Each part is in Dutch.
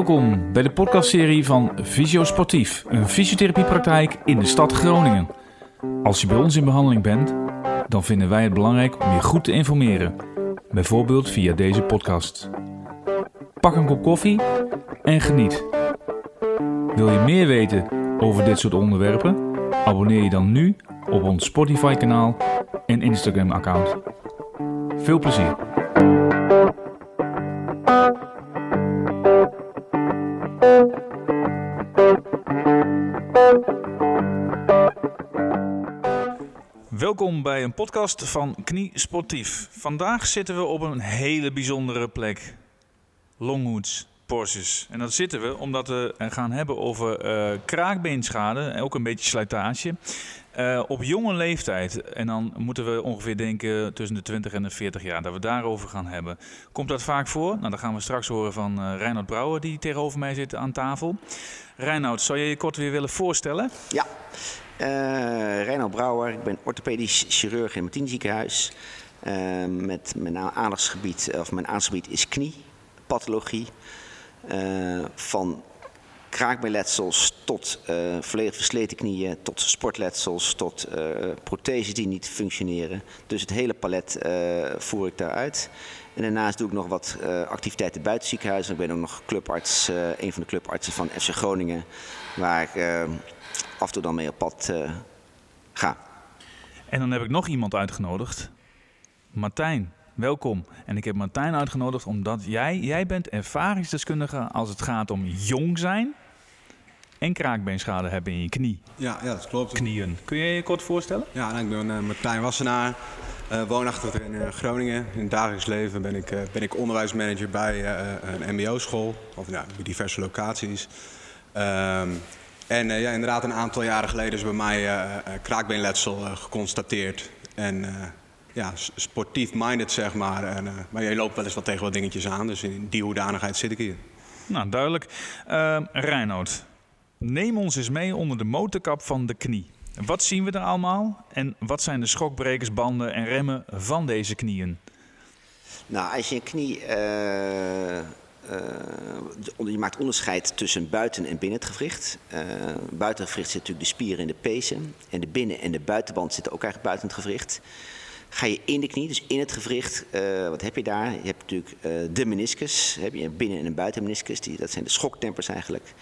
Welkom bij de podcastserie van Visio Sportief, een fysiotherapiepraktijk in de stad Groningen. Als je bij ons in behandeling bent, dan vinden wij het belangrijk om je goed te informeren, bijvoorbeeld via deze podcast. Pak een kop koffie en geniet. Wil je meer weten over dit soort onderwerpen? Abonneer je dan nu op ons Spotify-kanaal en Instagram-account. Veel plezier! Welkom bij een podcast van Knie Sportief. Vandaag zitten we op een hele bijzondere plek. Longhoods, Porsches. En dat zitten we omdat we gaan hebben over uh, kraakbeenschade en ook een beetje slijtage. Uh, op jonge leeftijd, en dan moeten we ongeveer denken tussen de 20 en de 40 jaar, dat we daarover gaan hebben. Komt dat vaak voor? Nou, dan gaan we straks horen van uh, Reinhard Brouwer, die tegenover mij zit aan tafel. Reinhard, zou je je kort weer willen voorstellen? Ja, uh, Brouwer, ik ben orthopedisch chirurg in Martien ziekenhuis. Uh, met mijn aandachtsgebied, of mijn aandachtsgebied is kniepathologie. Uh, van kraakbeenletsels tot uh, volledig versleten knieën, tot sportletsels, tot uh, protheses die niet functioneren. Dus het hele palet uh, voer ik daaruit. En daarnaast doe ik nog wat activiteiten buiten het ziekenhuis. Ik ben ook nog clubarts, een van de clubartsen van FC Groningen, waar ik af en toe dan mee op pad ga. En dan heb ik nog iemand uitgenodigd, Martijn. Welkom. En ik heb Martijn uitgenodigd omdat jij, jij bent ervaringsdeskundige als het gaat om jong zijn en kraakbeenschade hebben in je knie. Ja, ja dat klopt. Knieën. Kun je je kort voorstellen? Ja, nou, ik ben uh, Martijn Wassenaar, uh, woonachtig in uh, Groningen. In het dagelijks leven ben ik, ben ik onderwijsmanager bij een mbo-school, of ja, bij diverse locaties. Um, en ja, inderdaad, een aantal jaren geleden is bij mij kraakbeenletsel geconstateerd. En ja, sportief minded, zeg maar. En, uh, maar je loopt wel eens wat tegen wat dingetjes aan. Dus in die hoedanigheid zit ik hier. Nou, duidelijk. Uh, Reinoud, neem ons eens mee onder de motorkap van de knie. Wat zien we er allemaal? En wat zijn de schokbrekers, banden en remmen van deze knieën? Nou, als je een knie... Uh, je maakt onderscheid tussen buiten- en binnen het gewricht. Uh, buiten het gewricht zit natuurlijk de spier in de pezen. En de binnen- en de buitenband zitten ook eigenlijk buiten het gewricht. Ga je in de knie, dus in het gewricht, uh, wat heb je daar? Je hebt natuurlijk de meniscus, heb je een binnen- en een buitenmeniscus, die, dat zijn de schoktempers eigenlijk.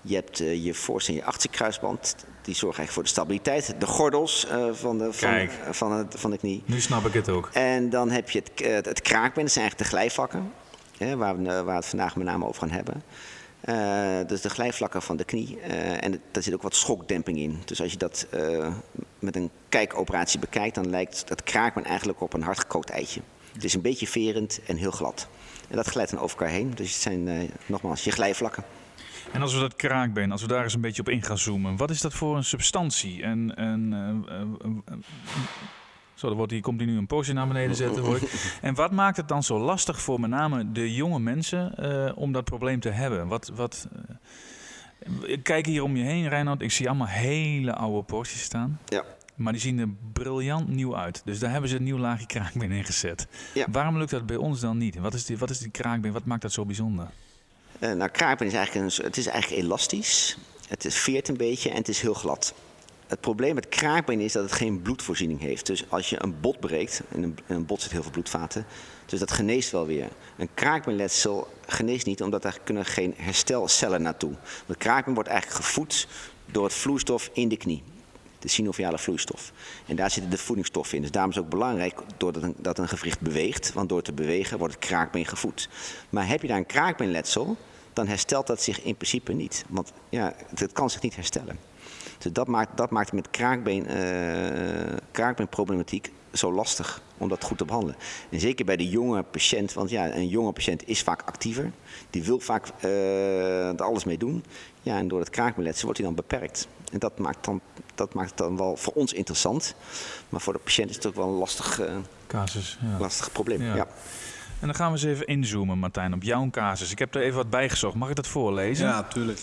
Je hebt uh, je voorste en je achterste kruisband, die zorgen eigenlijk voor de stabiliteit. De gordels van, de, van, van, het, van de knie. Nu snap ik het ook. En dan heb je het, het kraakbeen, dat zijn eigenlijk de glijvakken, waar, we, het vandaag met name over gaan hebben. Dus de glijvlakken van de knie. Uh, en daar zit ook wat schokdemping in. Dus als je dat uh, met een kijkoperatie bekijkt, dan lijkt dat kraakbeen eigenlijk op een hardgekookt eitje. Het is een beetje verend en heel glad. En dat glijdt dan over elkaar heen. Dus het zijn nogmaals je glijvlakken. En als we dat kraakbeen, als we daar eens een beetje op in gaan zoomen, wat is dat voor een substantie? En zo, dan wordt hier, komt hij nu een poosje naar beneden zetten. Hoor ik. En wat maakt het dan zo lastig voor met name de jonge mensen uh, om dat probleem te hebben? Wat, wat, uh, ik kijk hier om je heen, Reinhard. Ik zie allemaal hele oude Porsches staan. Ja. Maar die zien er briljant nieuw uit. Dus daar hebben ze een nieuw laagje kraakbeen in gezet. Ja. Waarom lukt dat bij ons dan niet? Wat is die, wat is die kraakbeen? Wat maakt dat zo bijzonder? Uh, nou, kraakbeen is eigenlijk, een, het is eigenlijk elastisch. Het veert een beetje en het is heel glad. Het probleem met kraakbeen is dat het geen bloedvoorziening heeft. Dus als je een bot breekt, in een, in een bot zit heel veel bloedvaten, dus dat geneest wel weer. Een kraakbeenletsel geneest niet, omdat daar kunnen geen herstelcellen naartoe. Want kraakbeen wordt eigenlijk gevoed door het vloeistof in de knie. De synoviale vloeistof. En daar zitten de voedingsstoffen in. Dus daarom is het ook belangrijk doordat een, dat een gewricht beweegt. Want door te bewegen wordt het kraakbeen gevoed. Maar heb je daar een kraakbeenletsel, dan herstelt dat zich in principe niet. Want ja, het kan zich niet herstellen. Dus dat maakt, dat maakt met kraakbeen, uh, kraakbeenproblematiek zo lastig om dat goed te behandelen. En zeker bij de jonge patiënt, want ja, een jonge patiënt is vaak actiever. Die wil vaak uh, er alles mee doen. Ja, en door het kraakbeenletsel wordt hij dan beperkt. En dat maakt, dan, dat maakt het dan wel voor ons interessant. Maar voor de patiënt is het ook wel een lastig, uh, casus, ja. lastig probleem. Ja. ja. En dan gaan we eens even inzoomen, Martijn, op jouw casus. Ik heb er even wat bijgezocht. Mag ik dat voorlezen? Ja, natuurlijk.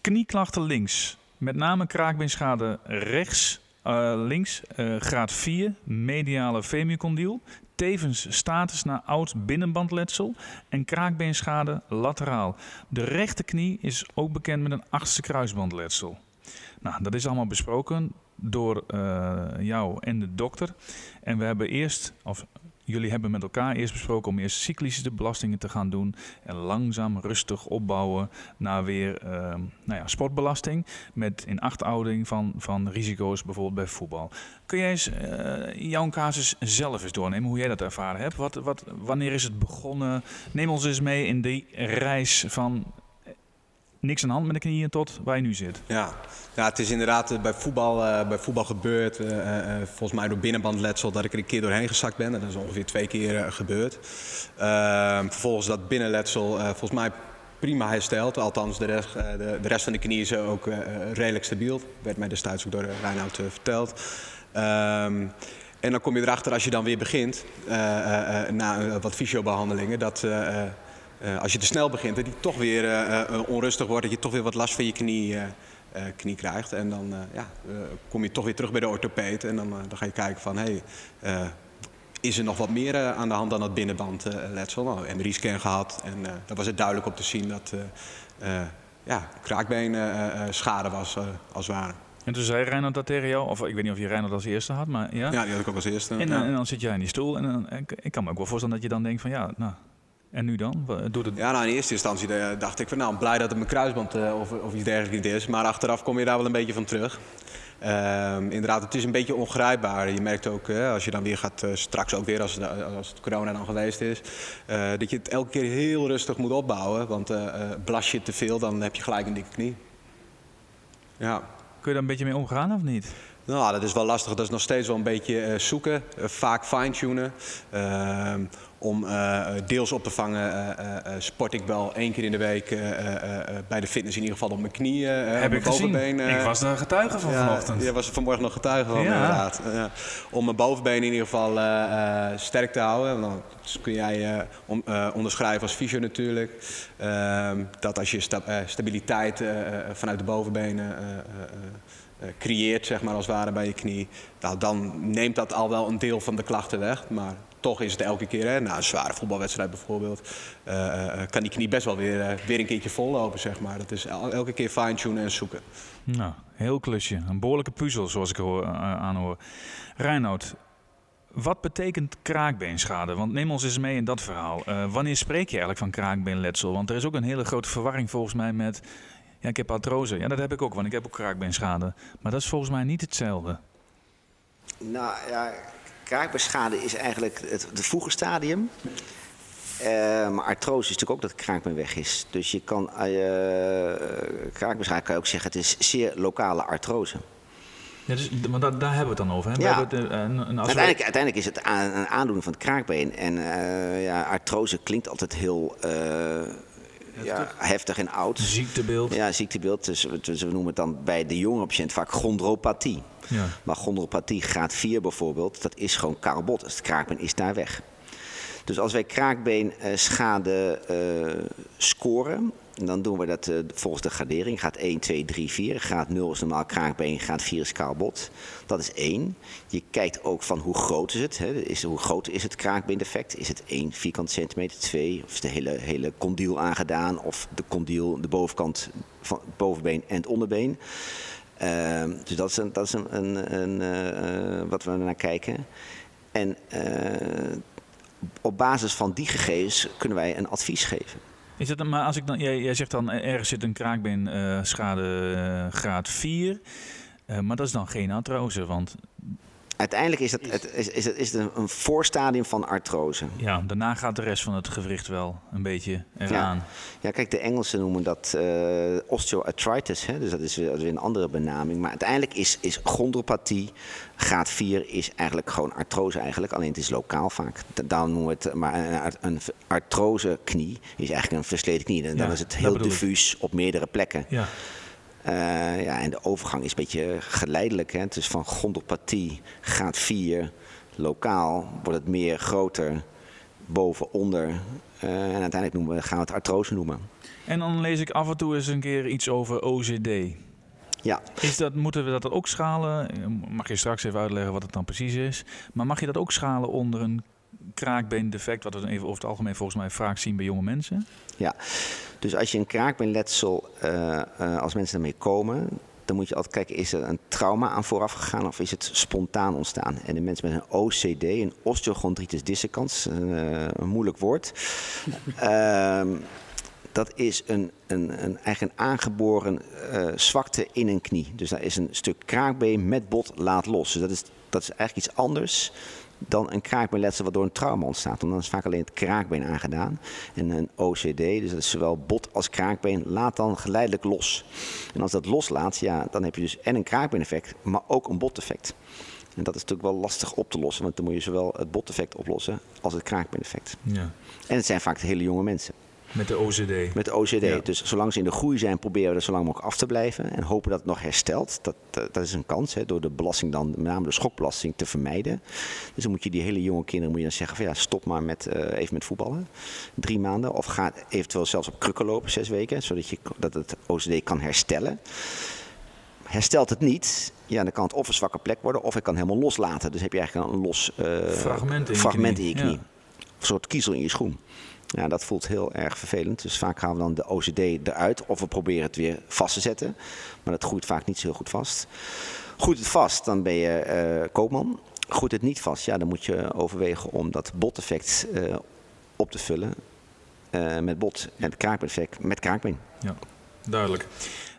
Knieklachten links. Met name kraakbeenschade rechts Eh, links, eh, graad 4, mediale femiocondyl. Tevens status naar oud binnenbandletsel en kraakbeenschade lateraal. De rechterknie is ook bekend met een achtste kruisbandletsel. Nou, dat is allemaal besproken door eh, jou en de dokter. En we hebben eerst, of jullie hebben met elkaar eerst besproken om eerst cyclische belastingen te gaan doen. En langzaam rustig opbouwen naar weer eh, nou ja, sportbelasting. Met in achthouding van, van risico's, bijvoorbeeld bij voetbal. Kun jij eens eh, jouw casus zelf eens doornemen, hoe jij dat ervaren hebt? Wat, wat, wanneer is het begonnen? Neem ons eens mee in die reis van niks aan de hand met de knieën tot waar je nu zit. Ja, ja het is inderdaad eh, bij voetbal, uh, bij voetbal gebeurd. Uh, volgens mij door binnenbandletsel dat ik er een keer doorheen gezakt ben. Dat is ongeveer twee keer gebeurd. Ehm, vervolgens dat binnenletsel volgens mij prima hersteld. Althans, de rest, de, rest van de knie is ook redelijk stabiel. Werd mij destijds ook door Reinoud verteld. Ehm, en dan kom je erachter als je dan weer begint, na wat fysiobehandelingen, dat uh, als je te snel begint, dat die toch weer uh, onrustig wordt, dat je toch weer wat last van je knie, knie krijgt. En dan ja, kom je toch weer terug bij de orthopeed en dan, dan ga je kijken van hé, hey, is er nog wat meer aan de hand dan dat binnenbandletsel? nou, MRI-scan gehad en dan was het duidelijk op te zien dat ja, kraakbeenschade was als het ware. En toen zei Reinhard dat tegen jou, of ik weet niet of je Reinhard als eerste had, maar ja. Ja, die had ik ook als eerste. En, en dan zit jij in die stoel en, dan, ik kan me ook wel voorstellen dat je dan denkt van ja, nou, en nu dan? Doet het... Ja, nou in eerste instantie eh, dacht ik van nou, blij dat het mijn kruisband uh, of, of iets dergelijks is. Maar achteraf kom je daar wel een beetje van terug. Uh, inderdaad, het is een beetje ongrijpbaar. Je merkt ook, uh, als je dan weer gaat, straks ook weer als, als het corona dan geweest is, dat je het elke keer heel rustig moet opbouwen. Want blas je te veel, dan heb je gelijk een dikke knie. Ja. Kun je daar een beetje mee omgaan of niet? Nou, dat is wel lastig. Dat is nog steeds wel een beetje zoeken, vaak fine-tunen. Om uh, deels op te vangen uh, sport ik wel één keer in de week bij de fitness in ieder geval op mijn knieën. Heb ik bovenbeen, gezien. ik was daar getuige van ja, vanochtend. Je was er vanmorgen nog getuige van, ja. inderdaad. om mijn bovenbeen in ieder geval sterk te houden. Dan kun jij onderschrijven als fysio natuurlijk. Ehm, dat als je sta stabiliteit vanuit de bovenbenen creëert, zeg maar als het ware bij je knie. Nou, dan neemt dat al wel een deel van de klachten weg. Maar toch is het elke keer, hè, na een zware voetbalwedstrijd bijvoorbeeld, uh, kan die knie best wel weer, weer een keertje vollopen, zeg maar. Dat is elke keer fine-tunen en zoeken. Nou, heel klusje. Een behoorlijke puzzel, zoals ik hoor, aanhoor. Reinoud, wat betekent kraakbeenschade? Want neem ons eens mee in dat verhaal. wanneer spreek je eigenlijk van kraakbeenletsel? Want er is ook een hele grote verwarring volgens mij met... Ja, ik heb artrose. Ja, dat heb ik ook, want ik heb ook kraakbeenschade. Maar dat is volgens mij niet hetzelfde. Nou ja, kraakbeenschade is eigenlijk het, het vroege stadium. Uh, maar artrose is natuurlijk ook dat de kraakbeen weg is. Dus je kan, uh, kraakbeenschade kan je ook zeggen, het is zeer lokale artrose. Ja, dus, maar daar, daar hebben we het dan over. Hè? Ja. Het, een, een uiteindelijk, uiteindelijk, is het een aandoening van het kraakbeen. En uh, ja, artrose klinkt altijd heel ja, heftig en oud. Ziektebeeld. Ja, ziektebeeld. Dus, dus, we noemen het dan bij de jonge patiënt vaak chondropathie. Ja. Maar chondropathie graad 4 bijvoorbeeld, dat is gewoon karbot. Dus het kraakbeen is daar weg. Dus als wij kraakbeenschade uh, scoren, dan doen we dat uh, volgens de gradering. Gaat 1, 2, 3, 4. Graad 0 is normaal kraakbeen, graad 4 is karbot. Dat is 1. Je kijkt ook van hoe groot is het. Hè? Is, hoe groot is het kraakbeendefect? Is het 1 vierkant centimeter, 2? Of is de hele, hele condyl aangedaan? Of de condyl, de bovenkant van het bovenbeen en het onderbeen? Uh, dus dat is, een, dat een, een, een uh, wat we naar kijken. En uh, op basis van die gegevens kunnen wij een advies geven. Is het, maar als ik dan, jij, zegt dan ergens zit een kraakbeenschade uh, graad 4. maar dat is dan geen artrose, want Uiteindelijk is het, het, is, is het, is het een voorstadium van artrose. Ja, daarna gaat de rest van het gewricht wel een beetje eraan. Ja, ja kijk, de Engelsen noemen dat uh, osteoarthritis. Hè? Dus dat is, weer, een andere benaming. Maar uiteindelijk is, is chondropathie, graad 4, is eigenlijk gewoon artrose eigenlijk. Alleen het is lokaal vaak. Dan noemen we het, maar een, een artrose knie is eigenlijk een versleten knie. En dan is het heel diffuus op meerdere plekken. Ja. Uh, ja, en de overgang is een beetje geleidelijk. Hè. Het is van chondropathie, gaat 4, lokaal wordt het meer groter, boven, onder. Uh, en uiteindelijk noemen we, gaan we het artrose noemen. En dan lees ik af en toe eens een keer iets over OCD. Ja, Is dat, moeten we dat ook schalen? Mag je straks even uitleggen wat het dan precies is. Maar mag je dat ook schalen onder een kraakbeendefect, wat we dan even over het algemeen volgens mij vaak zien bij jonge mensen? ja. Dus als je een kraakbeenletsel, eh, als mensen ermee komen, dan moet je altijd kijken, is er een trauma aan vooraf gegaan of is het spontaan ontstaan? En de mensen met een OCD, een osteochondritis dissecans, een, eh, een moeilijk woord. Ehm, dat is een, een, een, eigenlijk een aangeboren zwakte in een knie. Dus daar is een stuk kraakbeen met bot laat los. Dus dat is, dat is eigenlijk iets anders dan een kraakbeenletsel wat door een trauma ontstaat. Want dan is vaak alleen het kraakbeen aangedaan. En een OCD, dus dat is zowel bot als kraakbeen, laat dan geleidelijk los. En als dat loslaat, ja, dan heb je dus en een kraakbeeneffect, maar ook een boteffect. En dat is natuurlijk wel lastig op te lossen, want dan moet je zowel het boteffect oplossen als het kraakbeeneffect. Ja. En het zijn vaak hele jonge mensen. Met de OCD. Met de OCD. Ja. Dus zolang ze in de groei zijn, proberen we er zo lang mogelijk af te blijven. En hopen dat het nog herstelt. Dat, dat, dat is een kans, hè, door de belasting dan, met name de schokbelasting, te vermijden. Dus dan moet je die hele jonge kinderen moet je dan zeggen van ja, stop maar met, eh, even met voetballen. Drie maanden. Of ga eventueel zelfs op krukken lopen, zes weken. Zodat je, dat het OCD kan herstellen. Herstelt het niet, ja, dan kan het of een zwakke plek worden, of het kan helemaal loslaten. Dus heb je eigenlijk een los eh, Fragment in je fragment knie. in je knie. Ja. Een soort kiezel in je schoen. Ja, dat voelt heel erg vervelend. Dus vaak gaan we dan de OCD eruit of we proberen het weer vast te zetten. Maar dat groeit vaak niet zo heel goed vast. Groeit het vast, dan ben je eh, koopman. Groeit het niet vast, ja, dan moet je overwegen om dat boteffect eh, op te vullen eh, met bot en het kraakbeeneffect met kraakbeen. Ja, duidelijk.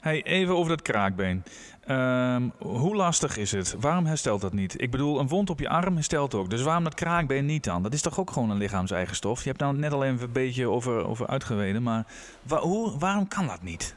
Hey, even over dat kraakbeen. Ehm, hoe lastig is het? Waarom herstelt dat niet? Ik bedoel, een wond op je arm herstelt ook. Dus waarom dat kraakbeen niet dan? Dat is toch ook gewoon een lichaams-eigen stof? Je hebt daar net al even een beetje over, over uitgeweden. Maar hoe, waarom kan dat niet?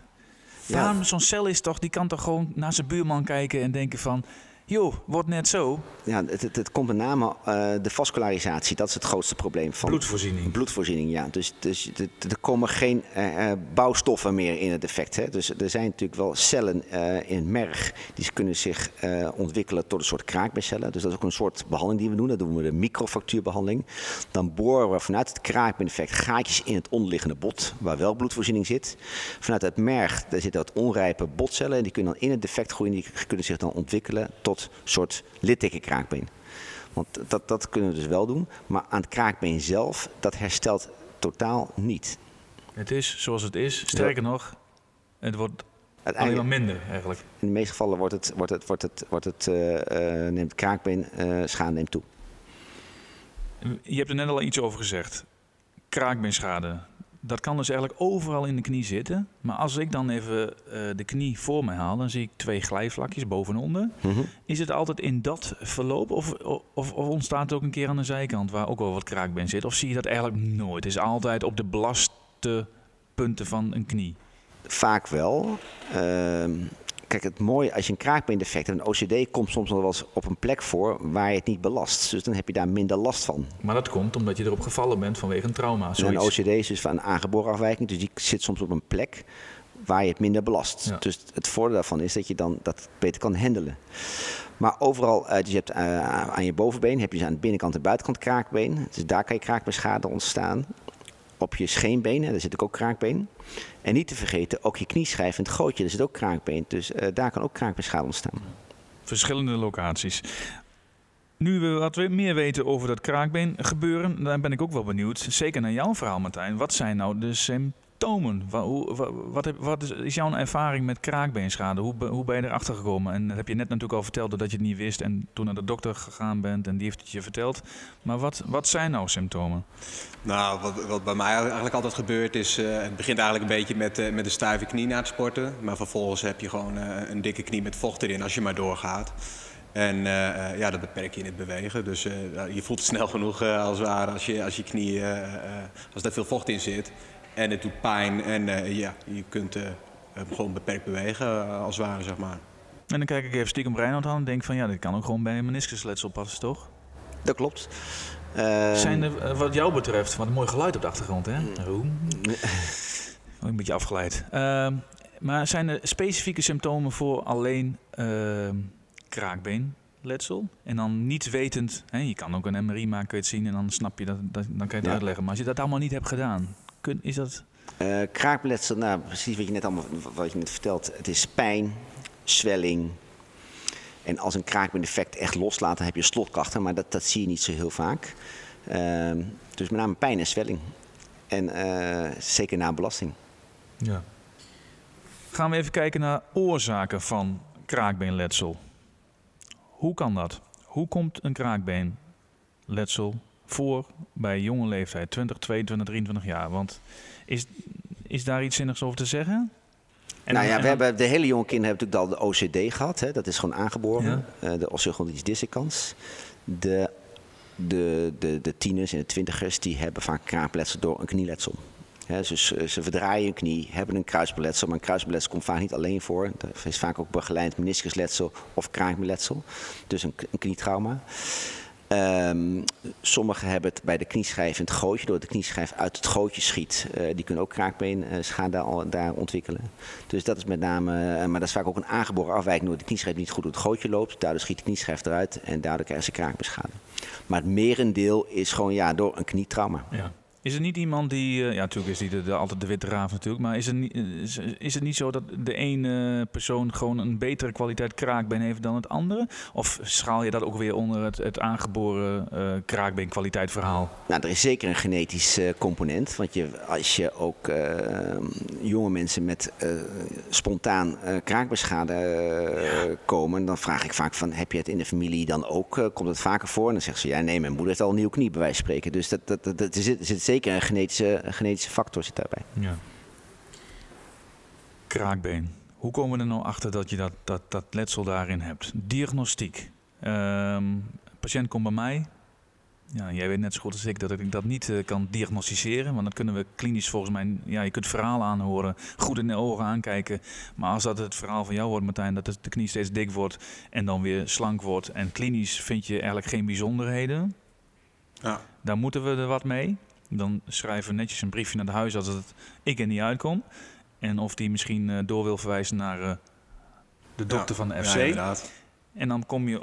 Ja. Waarom zo'n cel is toch, die kan toch gewoon naar zijn buurman kijken en denken van... joh, wordt net zo. Ja, het, het, het komt met name uh, de vascularisatie. Dat is het grootste probleem van Bloedvoorziening. Bloedvoorziening, ja. Dus, dus er, komen geen uh, bouwstoffen meer in het defect. Hè. Dus er zijn natuurlijk wel cellen uh, in het merg die kunnen zich ontwikkelen tot een soort kraakbeencellen. Dus dat is ook een soort behandeling die we doen. Dat doen we de microfractuurbehandeling. Dan boren we vanuit het kraakbeeneffect gaatjes in het onderliggende bot, waar wel bloedvoorziening zit. Vanuit het merg daar zitten wat onrijpe botcellen en die kunnen dan in het defect groeien. Die kunnen zich dan ontwikkelen tot soort littekenkraakbeen. Want dat, dat kunnen we dus wel doen. Maar aan het kraakbeen zelf, dat herstelt totaal niet. Het is zoals het is. Sterker ja. nog, het wordt alleen maar minder eigenlijk. In de meeste gevallen wordt het, wordt het, wordt het, wordt het, uh, uh, neemt kraakbeen uh, schade neemt toe. Je hebt er net al iets over gezegd. Kraakbeenschade. Dat kan dus eigenlijk overal in de knie zitten. Maar als ik dan even uh, de knie voor me haal, dan zie ik twee glijvlakjes boven en onder. Mm -hmm. Is het altijd in dat verloop of, of, of, ontstaat het ook een keer aan de zijkant waar ook wel wat kraakbeen zit? Of zie je dat eigenlijk nooit? Het is altijd op de belaste punten van een knie. Vaak wel. Uh, kijk, het mooie als je een kraakbeendefect hebt, een OCD komt soms nog wel eens op een plek voor waar je het niet belast. Dus dan heb je daar minder last van. Maar dat komt omdat je erop gevallen bent vanwege een trauma. En een OCD is dus van een aangeboren afwijking, dus die zit soms op een plek waar je het minder belast. Ja. Dus het voordeel daarvan is dat je dan dat beter kan handelen. Maar overal, uh, dus je hebt uh, aan je bovenbeen heb je dus aan de binnenkant en buitenkant kraakbeen. Dus daar kan je kraakbeenschade ontstaan. Op je scheenbenen, daar zit ook kraakbeen. En niet te vergeten, ook je knieschijf en het gootje, daar zit ook kraakbeen. Dus uh, daar kan ook kraakbeenschade ontstaan. Verschillende locaties. Nu we wat meer weten over dat kraakbeen gebeuren, dan ben ik ook wel benieuwd. Zeker naar jouw verhaal, Martijn. Wat zijn nou de symptomen? Wat, hoe, wat, heb, wat is, jouw ervaring met kraakbeenschade? Hoe, hoe ben je erachter gekomen? En dat heb je net natuurlijk al verteld dat je het niet wist en toen naar de dokter gegaan bent en die heeft het je verteld. Maar wat, wat zijn nou symptomen? Nou, wat, wat bij mij eigenlijk altijd gebeurt is, uh, het begint eigenlijk een beetje met, uh, met een stijve knie na het sporten. Maar vervolgens heb je gewoon uh, een dikke knie met vocht erin als je maar doorgaat. En ja, dat beperk je in het bewegen. Dus je voelt het snel genoeg als als je, als je knie, als er veel vocht in zit. En het doet pijn en ja, je kunt gewoon beperkt bewegen als het ware, zeg maar. En dan kijk ik even stiekem Reinhard aan en denk van ja, dit kan ook gewoon bij een meniscusletsel passen, toch? Dat klopt. Uh, Zijn er, wat jou betreft, wat een mooi geluid op de achtergrond, hè? Mm. Oh, een beetje afgeleid. Uh, maar zijn er specifieke symptomen voor alleen uh, kraakbeenletsel? En dan niet wetend, hè, je kan ook een MRI maken, kun je het zien en dan snap je dat, dat dan kan je het ja. uitleggen. Maar als je dat allemaal niet hebt gedaan, kun, is dat... Uh, kraakbeenletsel, nou precies wat je net allemaal wat je net vertelt. Het is pijn, zwelling. En als een kraakbeen-defect echt loslaat, dan heb je slotklachten. Maar dat, dat zie je niet zo heel vaak. Ehm, dus met name pijn en zwelling. En eh, zeker na belasting. Ja. Gaan we even kijken naar oorzaken van kraakbeenletsel. Hoe kan dat? Hoe komt een kraakbeenletsel voor bij jonge leeftijd, 20, 22, 23 jaar? Want is, is daar iets zinnigs over te zeggen? En, nou ja, we hebben de hele jonge kinderen hebben natuurlijk al de OCD gehad. Hè? Dat is gewoon aangeboren. Ja. Uh, de osteochondritis dissecans. De, de, de, de tieners en de twintigers die hebben vaak kraakbeenletsel door een knieletsel. Dus ze verdraaien een knie, hebben een kruisbeletsel, maar een kruisbeletsel komt vaak niet alleen voor. Er is vaak ook begeleid meniscusletsel of kraakbeletsel, dus een, een knietrauma. Um, sommigen hebben het bij de knieschijf in het gootje, door de knieschijf uit het gootje schiet. Uh, die kunnen ook kraakbeenschade uh, daar, ontwikkelen. Dus dat is met name, uh, maar dat is vaak ook een aangeboren afwijking, door de knieschijf niet goed door het gootje loopt. Daardoor schiet de knieschijf eruit en daardoor krijgen ze kraakbeenschade. Maar het merendeel is gewoon ja, door een knietrauma. Ja. Is er niet iemand die, uh, ja natuurlijk is die de, de, altijd de witte raaf natuurlijk, maar is, er niet, is, is, het niet zo dat de ene persoon gewoon een betere kwaliteit kraakbeen heeft dan het andere? Of schaal je dat ook weer onder het, het aangeboren uh, kraakbeenkwaliteit verhaal? Nou, er is zeker een genetisch uh, component, want je, als je ook jonge mensen met spontaan kraakbeenschade ja. komen, dan vraag ik vaak van, heb je het in de familie dan ook, komt het vaker voor? En dan zegt ze, ja nee, mijn moeder heeft al een nieuw knie bij wijze van spreken. Dus dat, dat, dat, dat zit, zit zeker zeker een genetische, een genetische factor zit daarbij. Ja. Kraakbeen. Hoe komen we er nou achter dat je dat, dat, dat letsel daarin hebt? Diagnostiek. Um, patiënt komt bij mij. Ja, jij weet net zo goed als ik dat ik dat niet uh, kan diagnosticeren. Want dan kunnen we klinisch volgens mij... Ja, je kunt het verhaal aanhoren, goed in de ogen aankijken. Maar als dat het verhaal van jou wordt, Martijn... dat de knie steeds dik wordt en dan weer slank wordt... en klinisch vind je eigenlijk geen bijzonderheden... Ja. Daar moeten we er wat mee. Dan schrijven we netjes een briefje naar de huis als het ik er niet uitkom. En of die misschien uh, door wil verwijzen naar uh, de dokter ja, van de FC. Ja, en dan kom je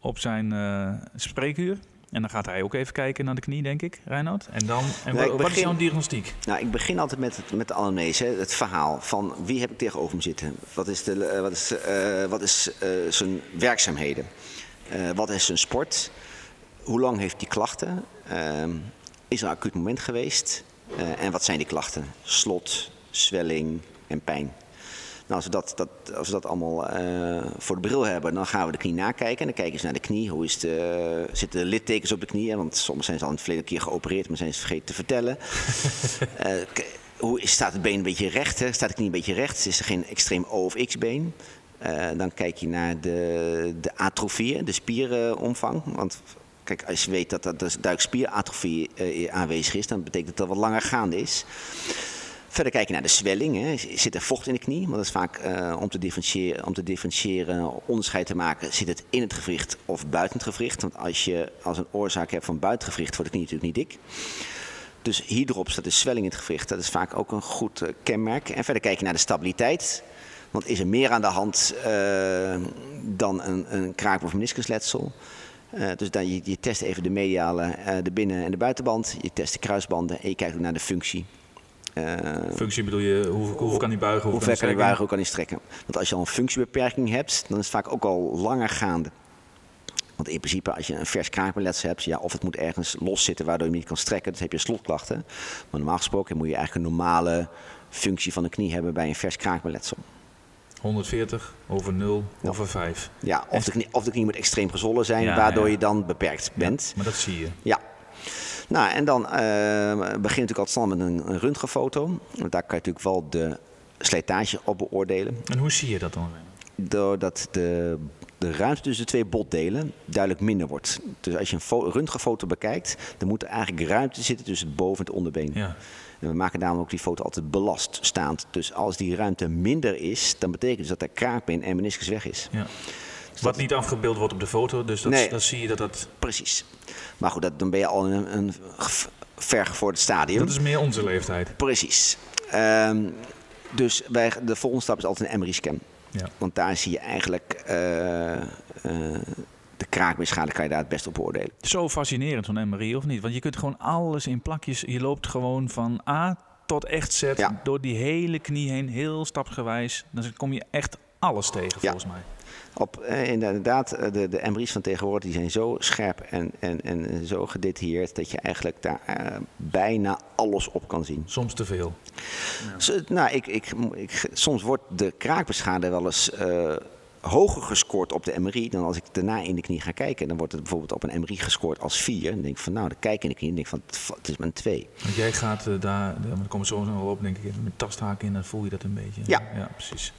op zijn uh, spreekuur. En dan gaat hij ook even kijken naar de knie, denk ik, Reinoud. En dan, en nee, wat, begin, is jouw diagnostiek? Nou, ik begin altijd met, het, met de anamnese, het verhaal van wie heb ik tegenover me zitten. Wat is, de, wat is, uh, wat is uh, zijn werkzaamheden? Uh, wat is zijn sport? Hoe lang heeft hij klachten? Is er een acuut moment geweest? Uh, en wat zijn die klachten? Slot, zwelling en pijn. Nou, als, we dat, dat, als we dat allemaal uh, voor de bril hebben, dan gaan we de knie nakijken. En dan kijken ze naar de knie. Hoe is de, zitten de littekens op de knie? Want soms zijn ze al het verleden keer geopereerd, maar zijn ze vergeten te vertellen. uh, hoe staat het been een beetje recht? Hè? Staat de knie een beetje recht? Is er geen extreem O of X-been? Uh, dan kijk je naar de, de atrofie, de spierenomvang. Want Als je weet dat er duikspieratrofie uh, aanwezig is, dan betekent dat dat wat langer gaande is. Verder kijken naar de zwelling. Hè. Zit er vocht in de knie? Want dat is vaak uh, om, te differentiëren, om te differentiëren, onderscheid te maken. Zit het in het gewricht of buiten het gewricht? Want als je als een oorzaak hebt van buiten het gewricht, wordt de knie natuurlijk niet dik. Dus hierop staat de zwelling in het gewricht. Dat is vaak ook een goed uh, kenmerk. En verder kijken naar de stabiliteit. Want is er meer aan de hand dan een, een kraak- of meniscusletsel? Uh, dus dan, je, je, test even de mediale, uh, de binnen- en de buitenband. Je test de kruisbanden en je kijkt ook naar de functie. Uh, functie bedoel je, hoe, hoe kan hij buigen? Hoe, hoe ver kan hij buigen, hoe kan hij strekken? Want als je al een functiebeperking hebt, dan is het vaak ook al langer gaande. Want in principe, als je een vers kraakbeletsel hebt, ja, of het moet ergens los zitten waardoor je niet kan strekken, dan heb je slotklachten. Maar normaal gesproken moet je eigenlijk een normale functie van de knie hebben bij een vers kraakbeletsel. 140 over 0 ja. over 5. Ja, of de, knie, of de knie moet extreem gezwollen zijn, ja, waardoor ja. je dan beperkt bent. maar dat zie je. Ja. Nou, en dan uh, begin je natuurlijk altijd snel met een, een röntgenfoto. Want daar kan je natuurlijk wel de slijtage op beoordelen. En hoe zie je dat dan? Doordat de, de ruimte tussen de twee botdelen duidelijk minder wordt. Dus als je een röntgenfoto bekijkt, dan moet er eigenlijk ruimte zitten tussen het boven- en het onderbeen. Ja. En we maken daarom ook die foto altijd belaststaand. Dus als die ruimte minder is, dan betekent dus dat er kraakbeen en meniscus weg is. Ja. Dus Wat niet afgebeeld wordt op de foto, dus dat, nee, dat zie je dat dat... Precies. Maar goed, dat, dan ben je al in een, een vergevorderd stadium. Dat is meer onze leeftijd. Precies. Um, dus bij, de volgende stap is altijd een MRI-scan. Ja. Want daar zie je eigenlijk... Uh, uh, de kraakbeenschade kan je daar het best op beoordelen. Zo fascinerend zo'n MRI, of niet? Want je kunt gewoon alles in plakjes... Je loopt gewoon van A tot echt Z ja. door die hele knie heen, heel stapsgewijs. Dan kom je echt alles tegen, Ja. volgens mij. Op, eh, inderdaad, eh, de, de MRI's van tegenwoordig die zijn zo scherp en, en, en zo gedetailleerd dat je eigenlijk daar eh, bijna alles op kan zien. Soms te veel. Nou, ik, ik, ik, soms wordt de kraakbeschade wel eens hoger gescoord op de MRI dan als ik daarna in de knie ga kijken. Dan wordt het bijvoorbeeld op een MRI gescoord als 4. Dan denk ik van nou, dan kijk ik in de knie en denk van het is maar een 2. Want jij gaat daar, daar komen we zo nog wel op, denk ik, met tasthaken in, dan voel je dat een beetje. Ja. Ja, precies.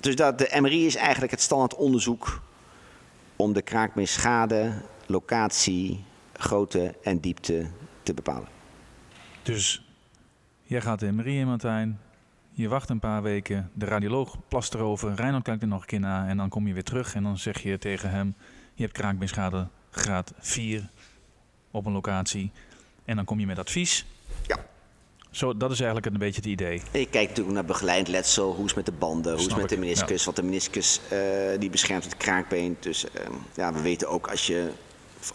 Dus dat, de MRI is eigenlijk het standaard onderzoek om de kraakbeenschade, locatie, grootte en diepte te bepalen. Dus jij gaat de MRI in, Martijn. Je wacht een paar weken, de radioloog plast erover, Reinhard kijkt er nog een keer naar en dan kom je weer terug en dan zeg je tegen hem, je hebt kraakbeenschade graad 4 op een locatie en dan kom je met advies. Zo, dat is eigenlijk een beetje het idee. Je kijkt natuurlijk naar begeleid letsel, hoe is het met de banden, hoe is met de ik, meniscus. Want de meniscus eh, die beschermt het kraakbeen. Dus eh, ja, we weten ook als je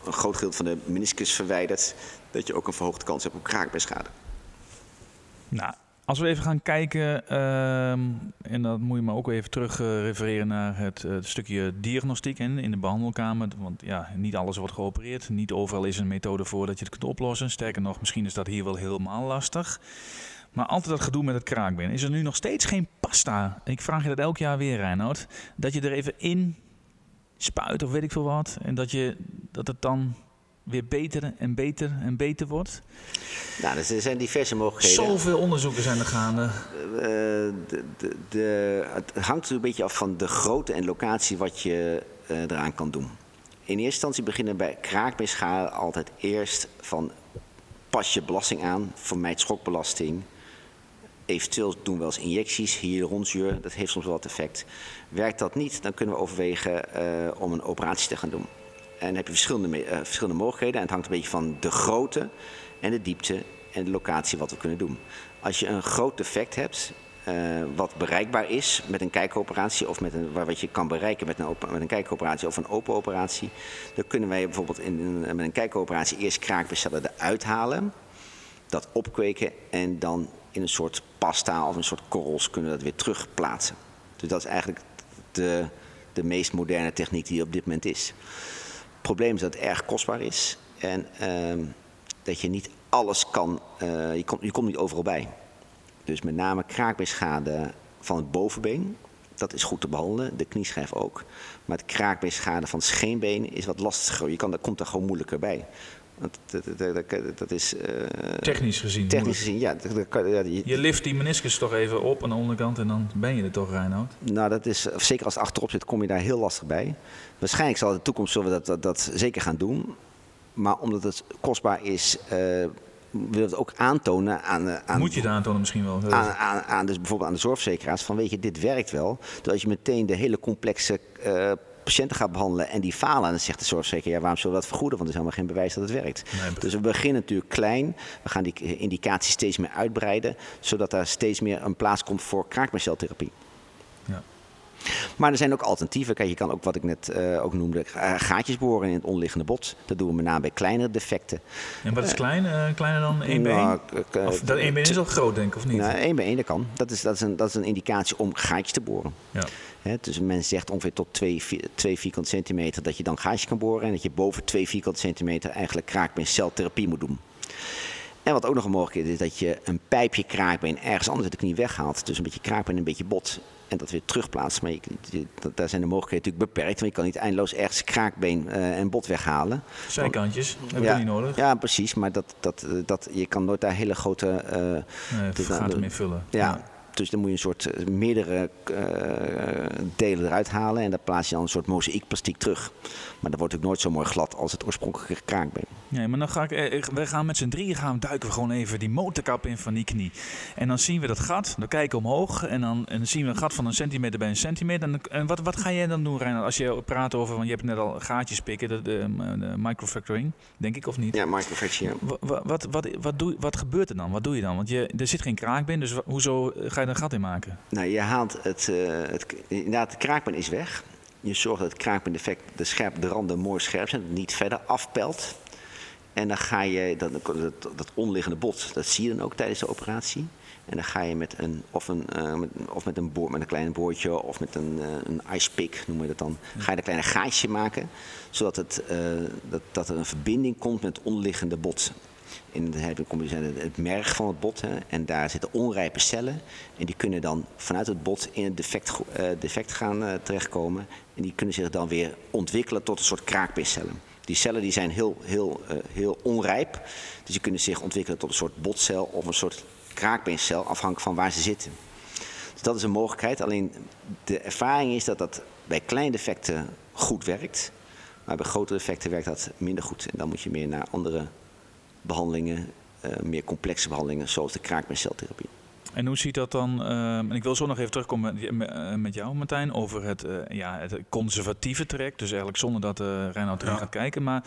een groot gedeelte van de meniscus verwijdert, dat je ook een verhoogde kans hebt op kraakbeenschade. Nou, als we even gaan kijken, ehm, en dat moet je maar ook even terug eh, refereren naar het eh, stukje diagnostiek en in de behandelkamer. Want ja, niet alles wordt geopereerd. Niet overal is een methode voor dat je het kunt oplossen. Sterker nog, misschien is dat hier wel helemaal lastig. Maar altijd dat gedoe met het kraakbeen. Is er nu nog steeds geen pasta? Ik vraag je dat elk jaar weer, Reinoud. Dat je er even in spuit of weet ik veel wat. En dat, je, dat het dan weer beter en beter en beter wordt. Nou, dus er zijn diverse mogelijkheden. Zoveel onderzoeken zijn er gaande. Eh, de, de, de, het hangt natuurlijk een beetje af van de grootte en locatie wat je eh, eraan kan doen. In eerste instantie beginnen bij kraakbeenschade altijd eerst van pas je belasting aan, vermijd schokbelasting. Eventueel doen we wel eens injecties, hyaluronzuur, dat heeft soms wel het effect. Werkt dat niet, dan kunnen we overwegen eh, om een operatie te gaan doen. En heb je verschillende, eh, verschillende mogelijkheden. En het hangt een beetje van de grootte en de diepte en de locatie wat we kunnen doen. Als je een groot defect hebt, eh, wat bereikbaar is met een kijkoperatie of met een, wat je kan bereiken met een, met een kijkoperatie of een open operatie, dan kunnen wij bijvoorbeeld in, een- met een kijkoperatie eerst kraakbestellen eruit halen, dat opkweken en dan in een soort pasta of een soort korrels kunnen we dat weer terugplaatsen. Dus dat is eigenlijk de, de meest moderne techniek die er op dit moment is. Het probleem is dat het erg kostbaar is en ehm, dat je niet alles kan, eh, je, komt, je komt niet overal bij. Dus met name kraakbeenschade van het bovenbeen, dat is goed te behandelen, de knieschijf ook. Maar het kraakbeenschade van het scheenbeen is wat lastiger. Je kan, dat komt er gewoon moeilijker bij. Dat, dat, dat, dat is eh, Technisch gezien. technisch gezien, ja, dat, dat je- Je lift die meniscus toch even op aan de onderkant en dan ben je er toch, Reinoud? Nou, dat is, zeker als het achterop zit, kom je daar heel lastig bij. Waarschijnlijk zal in de toekomst zullen we dat, dat, dat zeker gaan doen. Maar omdat het kostbaar is, eh willen we het ook aantonen aan, eh, aan, Moet je het aantonen misschien wel? aan, aan, aan dus bijvoorbeeld aan de zorgverzekeraars van weet je, dit werkt wel. Dus als je meteen de hele complexe eh, patiënten gaat behandelen en die falen, dan zegt de zorgverzekeraar, ja, waarom zullen we dat vergoeden? Want er is helemaal geen bewijs dat het werkt. Nee, dus we beginnen natuurlijk klein. We gaan die indicatie steeds meer uitbreiden, zodat daar steeds meer een plaats komt voor kraakbeenceltherapie. Maar er zijn ook alternatieven. Kijk, je kan ook wat ik net eh, ook noemde, eh, gaatjes boren in het onderliggende bot. Dat doen we met name bij kleinere defecten. En wat is klein? eh, kleiner dan 1 bij Nou, 1? k- k- Of dat 1 bij 1 is al groot, denk ik, of niet? Nou, één bij één, dat kan. Dat is, dat, is een, dat is een indicatie om gaatjes te boren. Ja. Hè, dus men zegt ongeveer tot 2 vierkante centimeter dat je dan gaatjes kan boren. En dat je boven 2 vierkante centimeter eigenlijk kraakbeenceltherapie moet doen. En wat ook nog een mogelijkheid is, dat je een pijpje kraakbeen ergens anders uit de knie weghaalt. Dus een beetje kraakbeen en een beetje bot. En dat weer terugplaatst. Maar je, je- dat- daar zijn de mogelijkheden natuurlijk beperkt. Want je kan niet eindeloos ergens kraakbeen eh, en bot weghalen. Zijkantjes, heb je ja, niet nodig. Ja, precies. Maar dat, dat, dat, je kan nooit daar hele grote... eh, Nee, gaat dan- ermee vullen. ja. Dus dan moet je een soort eh, meerdere delen eruit halen en daar plaats je dan een soort mozaïekplastiek terug. Maar dat wordt ook nooit zo mooi glad als het oorspronkelijke kraakbeen. Nee, maar dan ga ik, eh, we gaan met z'n drieën gaan, duiken we gewoon even die motorkap in van die knie. En dan zien we dat gat, dan kijken we omhoog en dan, en dan zien we een gat van een centimeter bij een centimeter. En, en wat, wat ga jij dan doen, Reinhard, als je praat over, want je hebt net al gaatjes pikken, de, de, de microfracturing, denk ik of niet? Ja, microfracture. ja. Wa- wa- Wat, wat, wat, doe, wat gebeurt er dan? Wat doe je dan? Want je, er zit geen kraakbeen, dus hoezo eh, ga je er een gat in maken? Nou, je haalt het, eh, het, inderdaad, de kraakbeen is weg. Je zorgt dat het kraakbeendefect, de, scherp, de randen mooi scherp zijn, niet verder afpelt. En dan ga je, dat, dat, dat onliggende bot, dat zie je dan ook tijdens de operatie. En dan ga je met een, of, een, uh, met, of met, een boor, met een klein boordje of met een, uh, een ice pick, noemen we dat dan, ga je een kleine gaatje maken. Zodat het, uh, dat, dat er een verbinding komt met het onderliggende bot. In het, het merg van het bot. Hè, en daar zitten onrijpe cellen. En die kunnen dan vanuit het bot in het defect, defect gaan terechtkomen. En die kunnen zich dan weer ontwikkelen tot een soort kraakbeencellen. Die cellen die zijn heel, heel, heel onrijp. Dus die kunnen zich ontwikkelen tot een soort botcel of een soort kraakbeencel, afhankelijk van waar ze zitten. Dus dat is een mogelijkheid. Alleen de ervaring is dat dat bij kleine defecten goed werkt. Maar bij grote defecten werkt dat minder goed. En dan moet je meer naar andere behandelingen, uh, meer complexe behandelingen, zoals de kraakbeenceltherapie. En hoe ziet dat dan? Uh, en ik wil zo nog even terugkomen met, met jou, Martijn, over het, uh, ja, het conservatieve traject. Dus eigenlijk zonder dat uh, Reinoud erin ja. gaat kijken. Maar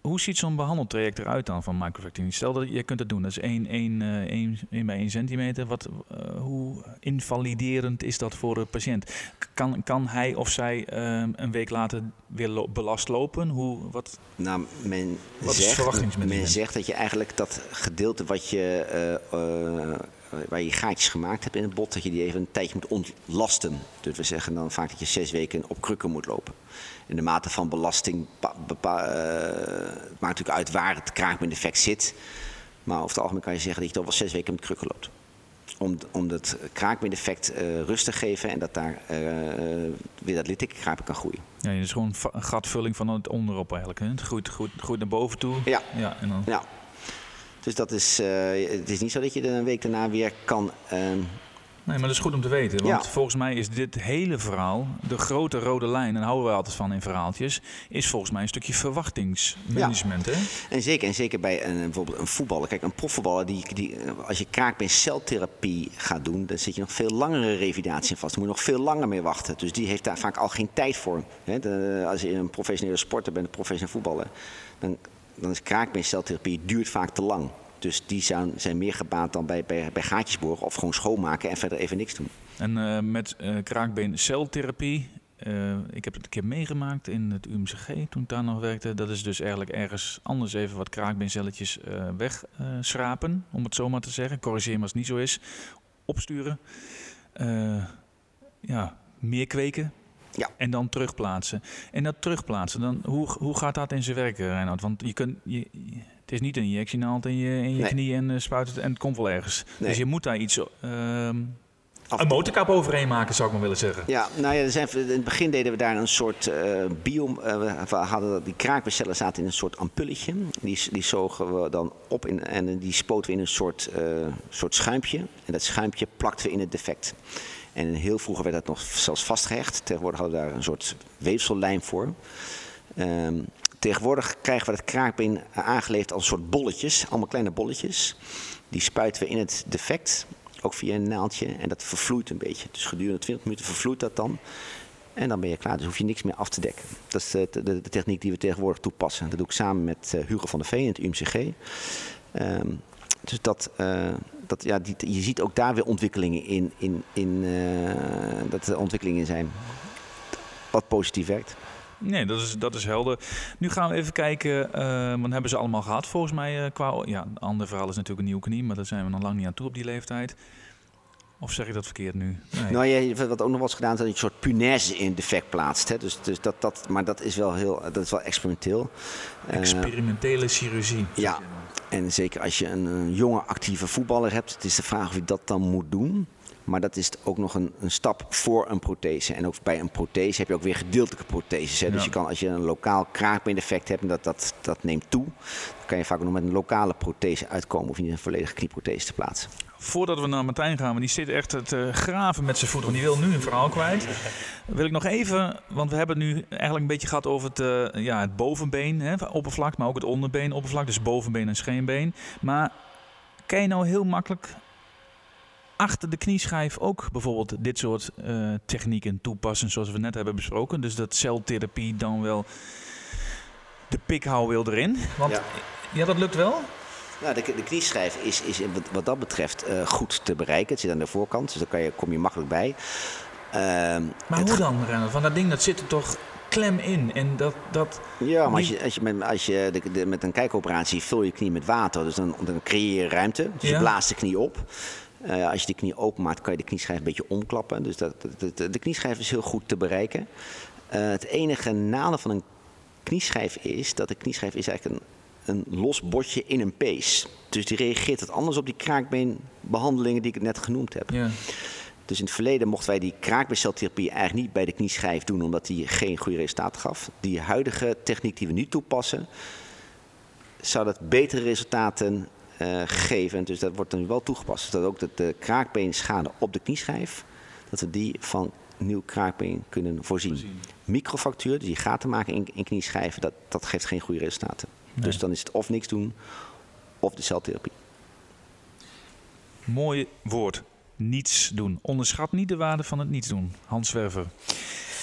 hoe ziet zo'n behandeltraject eruit dan van microfracturing? Stel dat je kunt het doen, dat is 1, 1, 1, 1 bij 1 centimeter. Wat, uh, hoe invaliderend is dat voor de patiënt? Kan, kan hij of zij uh, een week later weer lo belast lopen? Hoe, wat, nou, men wat zegt? Men zegt dat je eigenlijk dat gedeelte wat je... Waar je gaatjes gemaakt hebt in het bot, dat je die even een tijdje moet ontlasten. Dus we zeggen dan vaak dat je zes weken op krukken moet lopen. In de mate van belasting bepa, het maakt natuurlijk uit waar het kraakbeen-defect zit. Maar over het algemeen kan je zeggen dat je toch wel zes weken met krukken loopt. Om, om het kraakbeen-defect uh, rust te geven en dat daar uh, weer dat littekenkrapen kan groeien. Ja, dus gewoon een gatvulling van het onderop eigenlijk. Hè? Het groeit, groeit, groeit naar boven toe. Ja. ja, en dan... ja. Dus dat is, uh, het is niet zo dat je er een week daarna weer kan. Uh, Nee, maar dat is goed om te weten. Want ja. volgens mij is dit hele verhaal, de grote rode lijn, en houden we altijd van in verhaaltjes, is volgens mij een stukje verwachtingsmanagement. Ja. Hè? En zeker, en zeker bij een, bijvoorbeeld een voetballer. Kijk, een profvoetballer, die, die, als je kraakbeenceltherapie gaat doen, dan zit je nog veel langere revalidatie vast. Dan moet je nog veel langer mee wachten. Dus die heeft daar vaak al geen tijd voor. Hè? De, als je een professionele sporter bent, een professionele voetballer, dan, dan is kraakbeenceltherapie duurt vaak te lang. Dus die zijn, zijn meer gebaat dan bij, bij, bij of gewoon schoonmaken en verder even niks doen. En uh, met uh, kraakbeenceltherapie, uh, ik heb het een keer meegemaakt in het UMCG toen ik daar nog werkte. Dat is dus eigenlijk ergens anders even wat kraakbeencelletjes wegschrapen, om het zo maar te zeggen. Corrigeer me als het niet zo is. Opsturen. ja, meer kweken, ja. En dan terugplaatsen. En dat terugplaatsen, dan, hoe, hoe gaat dat in zijn werk, Reinhard? Want je kunt, je, het is niet een injectienaald in je, in je nee. knie en uh, spuit het en het komt wel ergens. Nee. Dus je moet daar iets... Uh, een motorkap overheen maken, zou ik maar willen zeggen. Ja, nou ja, er zijn, in het begin deden we daar een soort uh, bio... we hadden die kraakbeencellen zaten in een soort ampulletje. Die, die zogen we dan op in, en die spoten we in een soort, soort schuimpje. En dat schuimpje plakten we in het defect. En heel vroeger werd dat nog zelfs vastgehecht. Tegenwoordig hadden we daar een soort weefsellijm voor. Um, tegenwoordig krijgen we het kraakbeen aangeleefd als een soort bolletjes. Allemaal kleine bolletjes. Die spuiten we in het defect. Ook via een naaldje. En dat vervloeit een beetje. Dus gedurende 20 minuten vervloeit dat dan. En dan ben je klaar. Dus hoef je niks meer af te dekken. Dat is de, de, de techniek die we tegenwoordig toepassen. Dat doe ik samen met uh, Hugo van der Veen in het UMCG. Um, dus dat, uh, dat, ja, die, je ziet ook daar weer ontwikkelingen in, in, in uh, dat er ontwikkelingen zijn wat positief werkt. Nee, dat is, dat is helder. Nu gaan we even kijken, uh, want hebben ze allemaal gehad volgens mij. Uh, qua, ja, een ander verhaal is natuurlijk een nieuwe knie, maar daar zijn we nog lang niet aan toe op die leeftijd. Of zeg ik dat verkeerd nu? Nee. Nou, je, wat ook nog was gedaan, dat je een soort punaise in defect plaatst. Hè? Dus, dus dat, dat, maar dat is wel heel, dat is wel experimenteel. Experimentele chirurgie. Ja, en zeker als je een, een, jonge actieve voetballer hebt, het is de vraag of je dat dan moet doen. Maar dat is ook nog een, een, stap voor een prothese. En ook bij een prothese heb je ook weer gedeeltelijke protheses. Hè? Ja. Dus je kan, als je een lokaal kraakbeendefect hebt en dat, dat, dat neemt toe, dan kan je vaak ook nog met een lokale prothese uitkomen of niet een volledige knieprothese te plaatsen. Voordat we naar Martijn gaan, want die zit echt te graven met zijn voet, want die wil nu een verhaal kwijt. Wil ik nog even, want we hebben nu eigenlijk een beetje gehad over het, uh, ja, het bovenbeen, hè, oppervlak, maar ook het onderbeen oppervlak, dus bovenbeen en scheenbeen. Maar kan je nou heel makkelijk achter de knieschijf ook bijvoorbeeld dit soort uh, technieken toepassen, zoals we net hebben besproken. Dus dat celtherapie dan wel de pikhouw wil erin. Want ja, ja dat lukt wel. Nou, de, de knieschijf is, is wat, dat betreft uh, goed te bereiken. Het zit aan de voorkant, dus daar kan je, kom je makkelijk bij. Uh, maar hoe dan, Renner? Van dat ding dat zit er toch klem in. En dat, dat Ja, maar als je, als je, met, als je de, de- met een kijkoperatie vul je knie met water, dus dan, dan creëer je ruimte. Dus Ja. je blaast de knie op. Eh, als je de knie openmaakt, kan je de knieschijf een beetje omklappen. Dus dat, de knieschijf is heel goed te bereiken. Eh, het enige nadeel van een knieschijf is dat de knieschijf is eigenlijk een, een los botje in een pees. Dus die reageert wat anders op die kraakbeenbehandelingen die ik net genoemd heb. ja. Dus in het verleden mochten wij die kraakbeenceltherapie eigenlijk niet bij de knieschijf doen, omdat die geen goede resultaat gaf. Die huidige techniek die we nu toepassen, zou dat betere resultaten eh, geven. Dus dat wordt dan wel toegepast. Dat ook de, de kraakbeenschade op de knieschijf, dat we die van nieuw kraakbeen kunnen voorzien. Voorzien. Microfractuur, dus die gaten maken in, in knieschijven, dat, dat geeft geen goede resultaten. Dus dan is het of niks doen, of de celtherapie. Mooi woord. Niets doen. Onderschat niet de waarde van het niets doen. Hans Zwerver.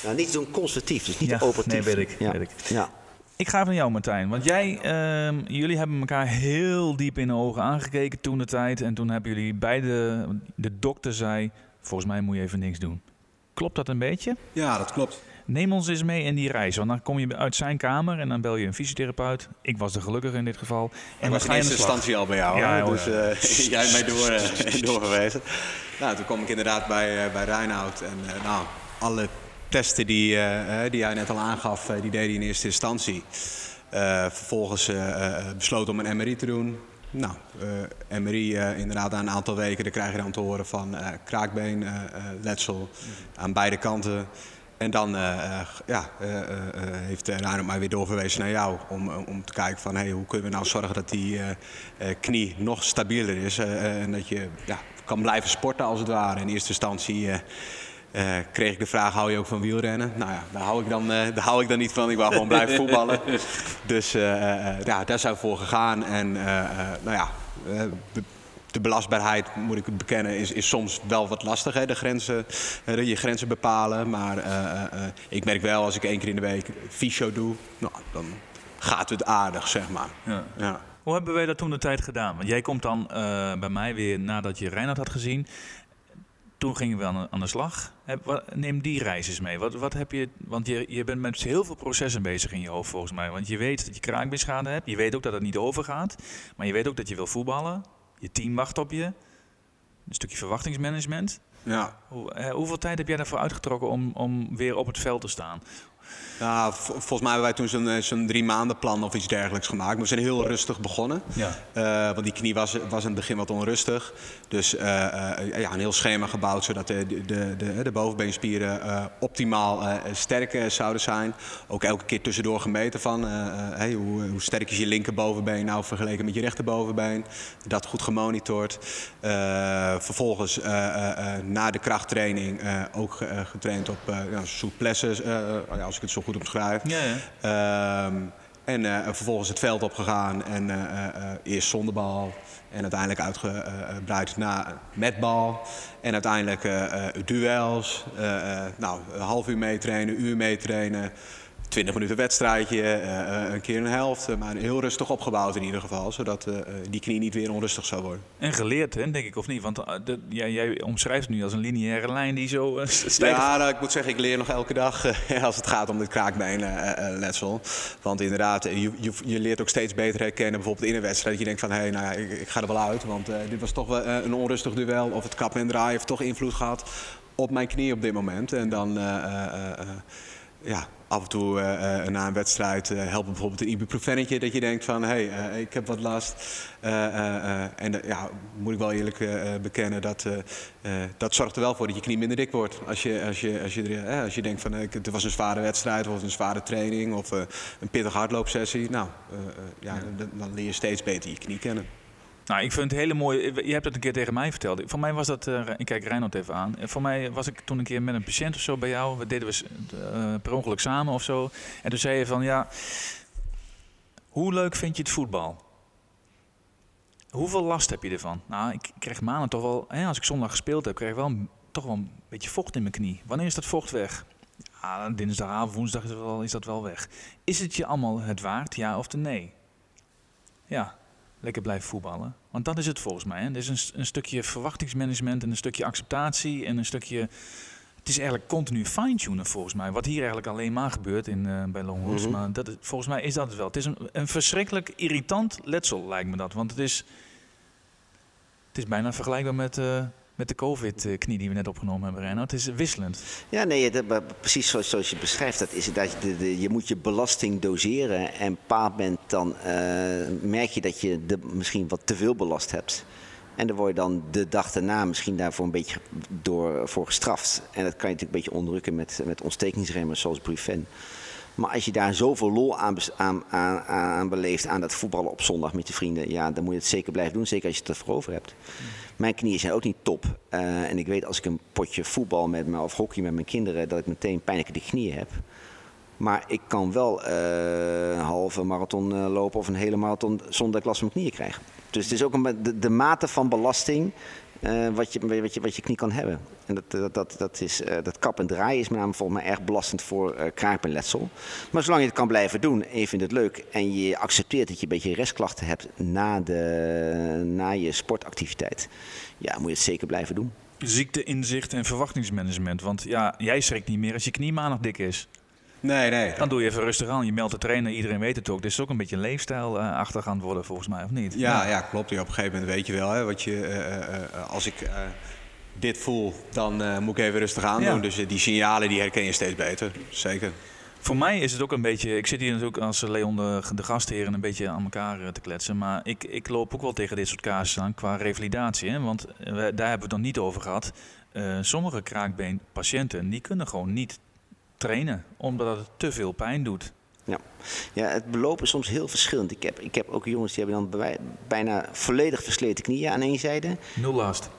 Nou, niets doen constructief, dus niet Ja, operatief. nee, weet ik, Ja. weet ik. Ja. Ik ga van jou, Martijn. Want jij, ehm, jullie hebben elkaar heel diep in de ogen aangekeken toen de tijd. En toen hebben jullie beide, de dokter zei, volgens mij moet je even niks doen. Klopt dat een beetje? Ja, dat klopt. Neem ons eens mee in die reis. Want dan kom je uit zijn kamer en dan bel je een fysiotherapeut. Ik was de gelukkige in dit geval. En was in eerste instantie al bij jou. Ja, hoor, dus eh, jij mij door, eh, doorgewezen. Nou, toen kwam ik inderdaad bij, eh, bij Reinoud. En nou, alle testen die, die jij net al aangaf, die deed hij in eerste instantie. Vervolgens besloot om een MRI te doen. Nou, MRI inderdaad na een aantal weken, dan krijg je dan te horen van eh kraakbeen, eh, eh, letsel aan beide kanten. En dan eh, ja, eh, heeft uh, Reinoud mij weer doorverwezen naar jou om, om te kijken van hey, hoe kunnen we nou zorgen dat die knie nog stabieler is en dat je ja, kan blijven sporten als het ware. In eerste instantie kreeg ik de vraag, hou je ook van wielrennen? Nou ja, daar hou ik dan, daar hou ik dan niet van. Ik wou gewoon blijven voetballen. Dus ja, daar zijn we voor gegaan. En nou ja, de belastbaarheid, moet ik bekennen, is, is soms wel wat lastig. Hè? De grenzen, je grenzen bepalen. Maar eh, eh, eh, ik merk wel, als ik één keer in de week fysio doe, nou, dan gaat het aardig, zeg maar. Ja. Ja. Hoe hebben wij dat toen de tijd gedaan? Want jij komt dan bij mij weer nadat je Reinhard had gezien. Toen gingen we aan de, aan de slag. Neem die reis eens mee. Wat, wat heb je, want je, je bent met heel veel processen bezig in je hoofd volgens mij. Want je weet dat je kraakbeenschade hebt. Je weet ook dat het niet overgaat. Maar je weet ook dat je wil voetballen. Je team wacht op je. Een stukje verwachtingsmanagement. Ja. Hoe, hoeveel tijd heb jij daarvoor uitgetrokken om, om weer op het veld te staan? Volgens mij hebben wij toen zo'n eh, zo'n drie maanden plan of iets dergelijks gemaakt. Maar we zijn heel rustig begonnen. Ja. Eh, want die knie was, was in het begin wat onrustig. Dus eh, ja, een heel schema gebouwd zodat de, de, de, de, de bovenbeenspieren optimaal sterk zouden zijn. Ook elke keer tussendoor gemeten van hey, hoe, hoe sterk is je linkerbovenbeen nou vergeleken met je rechterbovenbeen. Dat goed gemonitord. Vervolgens na de krachttraining ook getraind op ja, souplesse, als ik zo goed omschrijf. Ja, ja. Ehm, en eh, vervolgens het veld opgegaan en eh, eh, eerst zonder bal en uiteindelijk uitgebreid na met bal. En uiteindelijk duels, nou, een half uur meetrainen, uur meetrainen. 20 minuten wedstrijdje, eh, eh, een keer een helft. eh, Maar heel rustig opgebouwd in ieder geval, zodat die knie niet weer onrustig zou worden. En geleerd, hè, denk ik, of niet? Want de, ja, jij omschrijft het nu als een lineaire lijn die zo stijgt. Ja, nou, ik moet zeggen, ik leer nog elke dag als het gaat om dit kraakbeenletsel. Want inderdaad, je, je, je leert ook steeds beter herkennen, bijvoorbeeld in een wedstrijd. Dat je denkt van, hé, hey, nou ja, ik, ik ga er wel uit. Want dit was toch wel een onrustig duel. Of het kappen en draaien heeft toch invloed gehad op mijn knie op dit moment. En dan, ja, af en toe eh, eh, na een wedstrijd eh, helpt bijvoorbeeld een ibuprofennetje. Dat je denkt van, hé, hey, ik heb wat last. En ja, moet ik wel eerlijk bekennen, dat, dat zorgt er wel voor dat je knie minder dik wordt. Als je, als je, als je, als je denkt van, ik- het was een zware wedstrijd of een zware training of een pittige hardloopsessie. Nou, ja, Dan, dan leer je steeds beter je knie kennen. Nou, ik vind het hele mooie. Je hebt het een keer tegen mij verteld. Voor mij was dat. eh, ik kijk Reinhard even aan. Eh, Voor mij was ik toen een keer met een patiënt of zo bij jou. We deden we eh, per ongeluk samen of zo. En toen zei je van ja. Hoe leuk vind je het voetbal? Hoeveel last heb je ervan? Nou, ik kreeg maanden toch wel. Hè, als ik zondag gespeeld heb, kreeg ik wel toch wel een beetje vocht in mijn knie. Wanneer is dat vocht weg? Ja, dinsdagavond, woensdag is, het wel, is dat wel weg. Is het je allemaal het waard, ja of de nee? Ja, lekker blijven voetballen. Want dat is het volgens mij. Hè. Er is een, een stukje verwachtingsmanagement en een stukje acceptatie en een stukje het is eigenlijk continu fine-tunen volgens mij. Wat hier eigenlijk alleen maar gebeurt in, eh, bij Longhorns. Mhm. Maar dat, volgens mij is dat het wel. Het is een, een verschrikkelijk irritant letsel, lijkt me dat. Want het is, het is bijna vergelijkbaar met, eh, met de COVID-knie die we net opgenomen hebben, Reinhard. Het is wisselend. Ja, nee, dat, maar precies zoals, zoals je beschrijft, dat is het dat je, de, de- je moet je belasting doseren en op een moment dan eh, merk je dat je de, misschien wat te veel belast hebt. En dan word je dan de dag daarna misschien daarvoor een beetje door, voor gestraft. En dat kan je natuurlijk een beetje onderdrukken met, met ontstekingsremmers zoals Brufen. Maar als je daar zoveel lol aan, aan, aan, aan beleeft aan dat voetballen op zondag met je vrienden, ja, dan moet je het zeker blijven doen. Zeker als je het ervoor over hebt. Mijn knieën zijn ook niet top. Eh, en ik weet als ik een potje voetbal met me of hockey met mijn kinderen, dat ik meteen pijnlijke de knieën heb. Maar ik kan wel eh, een halve marathon eh, lopen of een hele marathon zonder dat ik last van mijn knieën krijg. Dus het is ook een, de mate van belasting eh, wat, je, wat, je, wat je knie kan hebben. En dat, dat, dat, dat, is, eh, dat kap en draaien is met name volgens mij erg belastend voor eh kraakbeenletsel. Maar zolang je het kan blijven doen en je vindt het leuk en je accepteert dat je een beetje restklachten hebt na, de, na je sportactiviteit, ja, moet je het zeker blijven doen. Ziekte, inzicht en verwachtingsmanagement. Want ja, jij schrikt niet meer als je knie maandag dik is. Nee, nee. Dan doe je even rustig aan. Je meldt de trainer, iedereen weet het ook. Dit is ook een beetje een leefstijl eh, achter gaan worden, volgens mij, of niet? Ja, ja, klopt. Ja, op een gegeven moment weet je wel, hè, wat je, eh, eh, eh, als ik dit voel, dan moet ik even rustig aan Ja. doen. Dus die signalen die herken je steeds beter. Zeker. Voor mij is het ook een beetje. Ik zit hier natuurlijk als Leon de, de gastheren een beetje aan elkaar te kletsen. Maar ik, ik loop ook wel tegen dit soort casus aan qua revalidatie. Hè? Want we- daar hebben we het nog niet over gehad. Eh, sommige kraakbeenpatiënten die kunnen gewoon niet trainen. Omdat het te veel pijn doet. Ja. ja, het belopen is soms heel verschillend. Ik heb, ik heb ook jongens die hebben dan bij- bijna volledig versleten knieën aan één zijde. Nul last.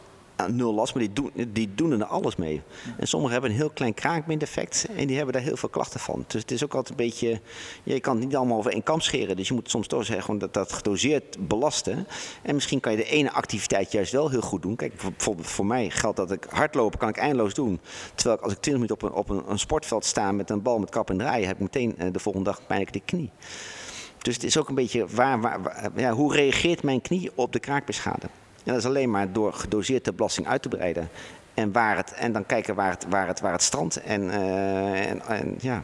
Nul last, maar die doen, die doen er alles mee. En sommigen hebben een heel klein kraakbeendefect en die hebben daar heel veel klachten van. Dus het is ook altijd een beetje, je kan het niet allemaal over één kam scheren. Dus je moet soms toch zeggen dat, dat gedoseerd belasten. En misschien kan je de ene activiteit juist wel heel goed doen. Kijk, voor- bijvoorbeeld voor mij geldt dat ik hardlopen kan ik eindeloos doen. Terwijl als ik 20 minuten op een, op een, sportveld sta met een bal met kap en draaien, heb ik meteen eh, de volgende dag pijnlijk de knie. Dus het is ook een beetje waar, waar, waar- ja, hoe reageert mijn knie op de kraakbeschade? En dat is alleen maar door gedoseerd de belasting uit te breiden. En, waar het, en dan kijken waar het, waar het, waar het strandt. En, eh, en, en ja,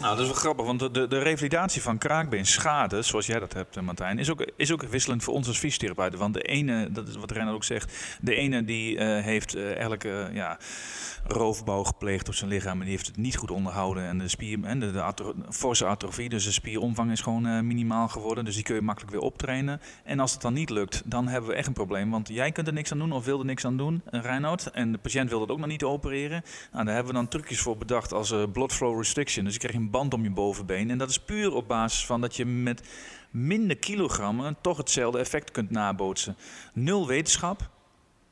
Nou, dat is wel grappig, want de, de, de revalidatie van kraakbeenschade, zoals jij dat hebt, eh, Martijn, is ook, is ook wisselend voor ons als fysiotherapeuten. Want de ene, dat is wat Renner ook zegt, de ene die eh, heeft eh, eigenlijk eh, ja, roofbouw gepleegd op zijn lichaam en die heeft het niet goed onderhouden. En de spier, en de, de forse atrofie, dus de spieromvang is gewoon minimaal geworden. Dus die kun je makkelijk weer optrainen. En als het dan niet lukt, dan hebben we echt een probleem. Want jij kunt er niks aan doen of wil er niks aan doen, Reinoud. En de patiënt wil dat ook nog niet opereren. Nou, daar hebben we dan trucjes voor bedacht als blood flow restriction. Dus je krijgt een band om je bovenbeen. En dat is puur op basis van dat je met minder kilogrammen toch hetzelfde effect kunt nabootsen. Nul wetenschap.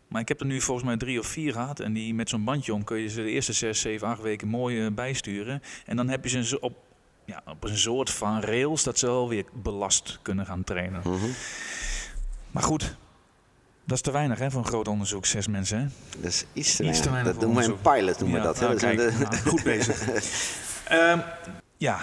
Maar ik heb er nu volgens mij drie of vier gehad. En die met zo'n bandje om kun je ze de eerste zes, zeven, acht weken mooi eh, bijsturen. En dan heb je ze op, ja, op een soort van rails dat ze wel weer belast kunnen gaan trainen. Maar goed, dat is te weinig hè, voor een groot onderzoek. Zes mensen. Hè? dat is iets te Iets te weinig. Dat noemen we een pilot, noemen we Ja, dat. hè. nou, Dat zijn kijk, de- nou, goed bezig. Ehm, ja,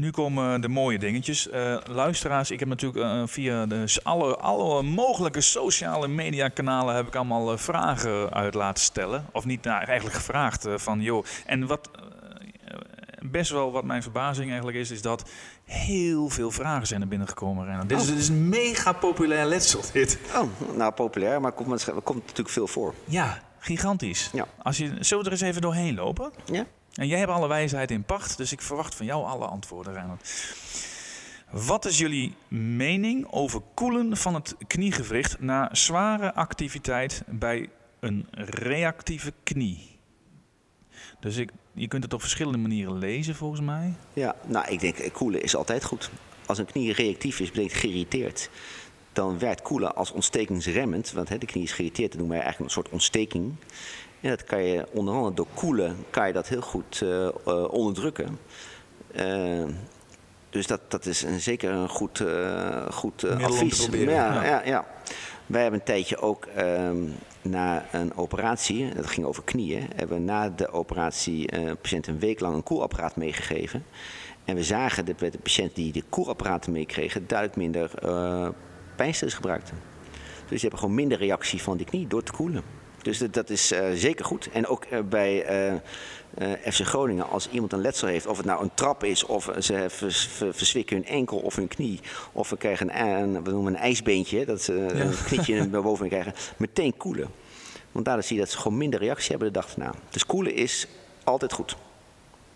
nu komen de mooie dingetjes. Eh, luisteraars, ik heb natuurlijk eh, via de, alle, alle mogelijke sociale mediakanalen heb ik allemaal eh, vragen uit laten stellen. Of niet, nou, eigenlijk gevraagd van, joh, en wat... Best wel wat mijn verbazing eigenlijk is, is dat heel veel vragen zijn er binnengekomen. Renan. Dit, is, dit is een mega populair letsel, dit. Oh, nou, populair, maar komt, komt natuurlijk veel voor. Ja, gigantisch. Ja. Als je, zullen we er eens even doorheen lopen? Ja? En jij hebt alle wijsheid in pacht, dus ik verwacht van jou alle antwoorden, Reinhard. Wat is jullie mening over koelen van het kniegewricht na zware activiteit bij een reactieve knie? Dus ik, je kunt het op verschillende manieren lezen, volgens mij. Ja, nou, ik denk eh, koelen is altijd goed. Als een knie reactief is, betekent geïrriteerd. Dan werkt koelen als ontstekingsremmend. Want hè, de knie is geïrriteerd, dan doen wij eigenlijk een soort ontsteking. En dat kan je onder andere door koelen kan je dat heel goed eh, eh, onderdrukken. Eh, dus dat, dat is een, zeker een goed, goed Middel om te advies. proberen, ja, ja. ja. Ja, Wij hebben een tijdje ook ehm, na een operatie, dat ging over knieën, hebben we na de operatie een patiënt een week lang een koelapparaat meegegeven. En we zagen dat bij de patiënten die de koelapparaten meekregen duidelijk minder eh pijnstillers gebruikten. Dus die hebben gewoon minder reactie van die knie door te koelen. Dus dat, dat is eh, zeker goed. En ook eh, bij eh, eh, FC Groningen, als iemand een letsel heeft, of het nou een trap is, of ze vers- ver- verswikken hun enkel of hun knie, of we krijgen een, een, we noemen een ijsbeentje, dat ze een knietje in- bovenin krijgen, meteen koelen. Want daardoor zie je dat ze gewoon minder reactie hebben de dag erna. Dus koelen is altijd goed.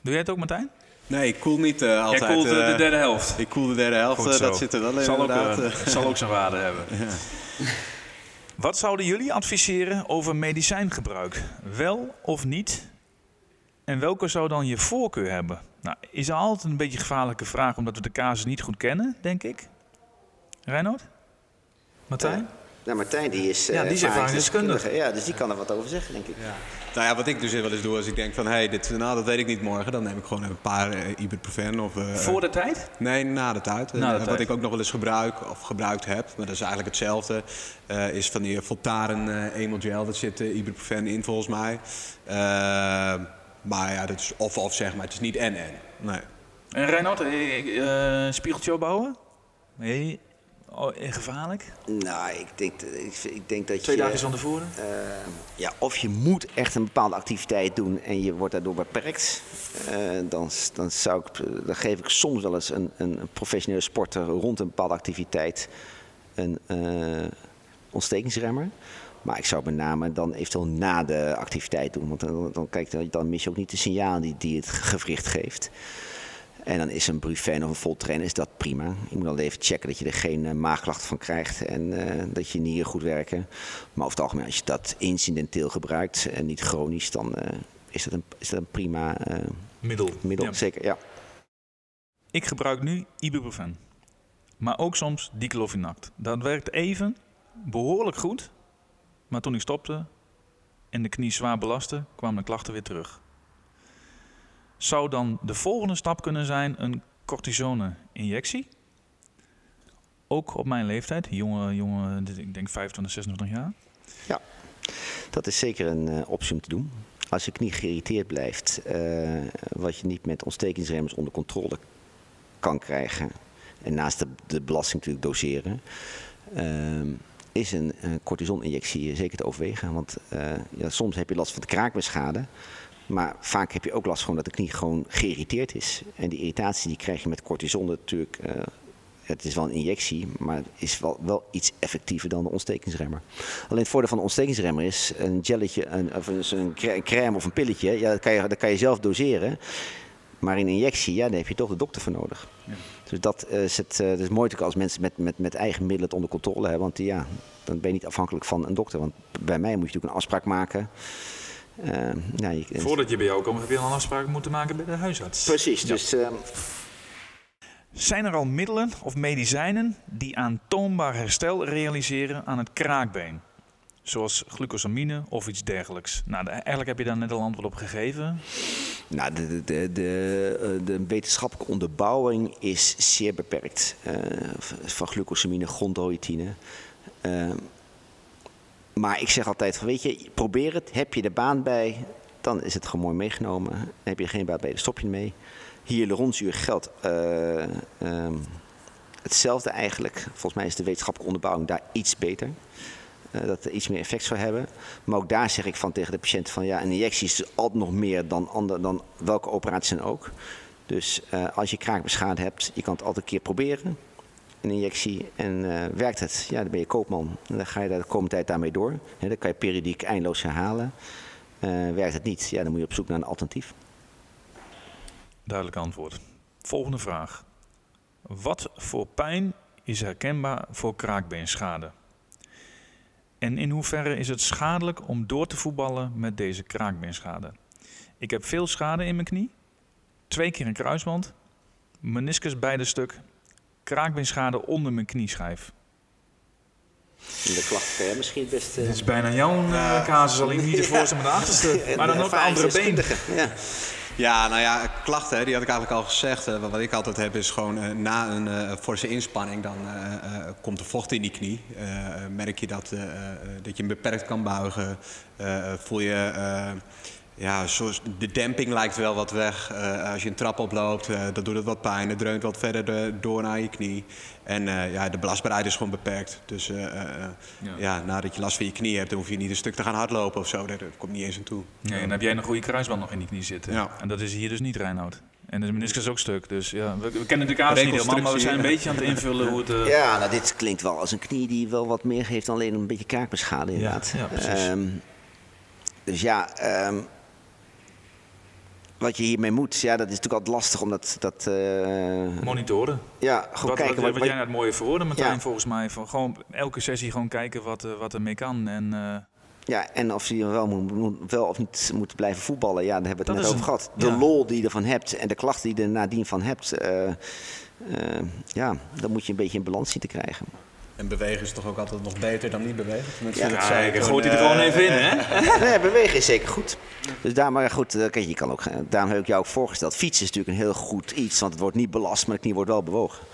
Doe jij het ook, Martijn? Nee, ik koel niet eh, altijd. Jij koelt de derde helft. Ik koel de derde helft, dat zit er wel in zal ook, inderdaad. zal ook zijn waarde hebben. Wat zouden jullie adviseren over medicijngebruik? Wel of niet? En welke zou dan je voorkeur hebben? Nou, is altijd een beetje een gevaarlijke vraag, omdat we de casus niet goed kennen, denk ik. Reinoud? Martijn? Nou, Martijn die is Ja, die is ervaringsdeskundige. Ja, dus die kan er wat over zeggen, denk ik. Nou ja, wat ik dus wel eens doe als ik denk van... hé, hey, dit, nou, dat weet ik niet morgen. Dan neem ik gewoon een paar eh, ibuprofen of... eh, Voor de tijd? Nee, na de tijd. Na de tijd. Wat ik ook nog wel eens gebruik of gebruikt heb, maar dat is eigenlijk hetzelfde, eh, is van die Voltaren eh Emel-gel. Dat zit eh, ibuprofen in volgens mij. Eh, maar ja, dat is of of zeg maar, het is niet en-en. Nee. En eh, eh, spiegeltje opbouwen? Nee. Oh, gevaarlijk? Nou, ik denk, ik, ik denk dat Twee je... dagen van tevoren? Eh, ja, of je moet echt een bepaalde activiteit doen en je wordt daardoor beperkt. eh, dan, dan, zou ik, dan geef ik soms wel eens een, een professionele sporter rond een bepaalde activiteit een eh, ontstekingsremmer. Maar ik zou met name dan eventueel na de activiteit doen. Want dan, dan, kijk, dan mis je ook niet de signalen die, die het gewricht geeft. En dan is een Brufen of een Voltaren is dat prima. Je moet alleen even checken dat je er geen eh, maagklachten van krijgt en eh, dat je nieren goed werken. Maar over het algemeen, als je dat incidenteel gebruikt en niet chronisch, dan eh, is, dat een, is dat een prima Middel. middel. Ja. Zeker, ja. Ik gebruik nu ibuprofen. Maar ook soms diclofenac. Dat werkt even behoorlijk goed. Maar toen ik stopte en de knie zwaar belastte, kwamen de klachten weer terug. Zou dan de volgende stap kunnen zijn een cortisone-injectie? Ook op mijn leeftijd, jonge, jonge, ik denk 25, 26 jaar. Ja, dat is zeker een eh, optie om te doen. Als je knie geïrriteerd blijft, eh, wat je niet met ontstekingsremmers onder controle kan krijgen, en naast de, de belasting natuurlijk doseren, ehm, is een, een cortisoninjectie zeker te overwegen. Want eh, ja, soms heb je last van de kraakbesschade, maar vaak heb je ook last gewoon dat de knie gewoon geïrriteerd is. En die irritatie die krijg je met cortison natuurlijk. eh, het is wel een injectie, maar het is wel, wel iets effectiever dan de ontstekingsremmer. Alleen het voordeel van de ontstekingsremmer is een gelletje, een, of een, crème of een pilletje. Ja, dat kan, je, dat kan je zelf doseren. Maar in injectie, ja, daar heb je toch de dokter voor nodig. Dus dat is het, eh, is mooi als mensen met, met, met eigen middelen het onder controle hebben. Want ja, dan ben je niet afhankelijk van een dokter. Want bij mij moet je natuurlijk een afspraak maken. Eh, ja, je, Voordat je bij jou komt, heb je al een afspraak moeten maken bij de huisarts. Precies, dus eh, Zijn er al middelen of medicijnen die aantoonbaar herstel realiseren aan het kraakbeen? Zoals glucosamine of iets dergelijks. Nou, eigenlijk heb je daar net al antwoord op gegeven. Nou, de, de, de, de, eh, de wetenschappelijke onderbouwing is zeer beperkt. eh, van glucosamine, chondroïtine. Eh, maar ik zeg altijd van, weet je, probeer het. Heb je de baan bij, dan is het gewoon mooi meegenomen. Heb je geen baan bij, dan stop je ermee. Hyaluronzuur geldt eh, ehm, hetzelfde eigenlijk. Volgens mij is de wetenschappelijke onderbouwing daar iets beter. eh, dat er iets meer effect zou hebben. Maar ook daar zeg ik van tegen de patiënt van ja, een injectie is altijd nog meer dan, dan welke operatie dan ook. Dus eh, als je kraakbeschade hebt, je kan het altijd een keer proberen. Een injectie. En eh, werkt het, ja, dan ben je koopman. En dan ga je daar de komende tijd daarmee door. Dan kan je periodiek eindeloos herhalen. Eh, werkt het niet, ja, dan moet je op zoek naar een alternatief. Duidelijk antwoord. Volgende vraag. Wat voor pijn is herkenbaar voor kraakbeenschade? En in hoeverre is het schadelijk om door te voetballen met deze kraakbeenschade? Ik heb veel schade in mijn knie, twee keer een kruisband, meniscus beide stuk, kraakbeenschade onder mijn knieschijf. En de jij misschien het beste... Dit is bijna jouw uh, casus, alleen niet de voorste, maar de achterste. Maar dan ook de andere been. Ja. Ja, nou ja, klachten, hè, die had ik eigenlijk al gezegd. Uh, wat ik altijd heb is gewoon uh, na een uh, forse inspanning, dan uh, komt er vocht in die knie. merk je dat, dat je hem beperkt kan buigen. voel je ja, de demping lijkt wel wat weg. Eh, als je een trap oploopt, uh, dan doet het wat pijn. Het dreunt wat verder door naar je knie. En uh, ja, de belastbaarheid is gewoon beperkt. Dus ja. ja. nadat je last van je knie hebt, dan hoef je niet een stuk te gaan hardlopen of zo. Daar komt niet eens aan toe. Nee, en dan heb jij een goede kruisband nog in die knie zitten. Ja. En dat is hier dus niet, Reinoud. En de meniscus ook stuk. Dus ja, we, we kennen de kaas niet helemaal, maar we zijn een beetje aan het invullen hoe het... Ja, nou, dit klinkt wel als een knie die wel wat meer heeft dan alleen een beetje kaakbeschade inderdaad. Ja, precies. Um, dus ja, um, wat je hiermee moet, ja, dat is natuurlijk altijd lastig omdat dat. Uh, Monitoren. Ja, gewoon kijken. Wat, wat, wat jij het mooie verwoorden, Martijn, ja. volgens mij. Van gewoon elke sessie gewoon kijken wat, uh, wat er mee kan. En, uh, ja, en of je wel, moet, wel of niet moet blijven voetballen, ja, daar hebben we het net over gehad. De ja. lol die je ervan hebt en de klachten die je er nadien van hebt, ja, dan moet je een beetje in balans zien te krijgen. En bewegen is toch ook altijd nog beter dan niet bewegen? Ja, ja ik gooit hij er gewoon even in, hè? nee, bewegen is zeker goed. Dus daar, maar goed, kijk, je kan ook, daarom heb ik jou ook voorgesteld. Fietsen is natuurlijk een heel goed iets, want het wordt niet belast, maar de knie wordt wel bewogen.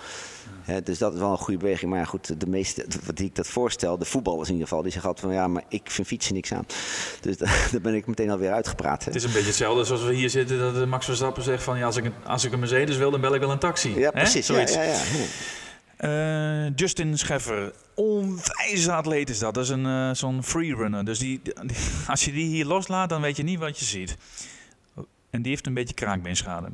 dus dat is wel een goede beweging. Maar goed, de meeste, wat ik dat voorstel, de voetballers in ieder geval, die zeggen altijd van ja, maar ik vind fietsen niks aan. Dus daar ben ik meteen alweer uitgepraat. Het is een beetje hetzelfde zoals we hier zitten, dat Max Verstappen zegt van ja, als ik, een, als ik een Mercedes wil, dan bel ik wel een taxi. Ja, precies. Zoiets. Ja, ja, ja. Uh, Justin Scheffer, onwijze atleet is dat. Dat is een, uh, zo'n freerunner. Dus die, als je die hier loslaat, dan weet je niet wat je ziet. En die heeft een beetje kraakbeenschade.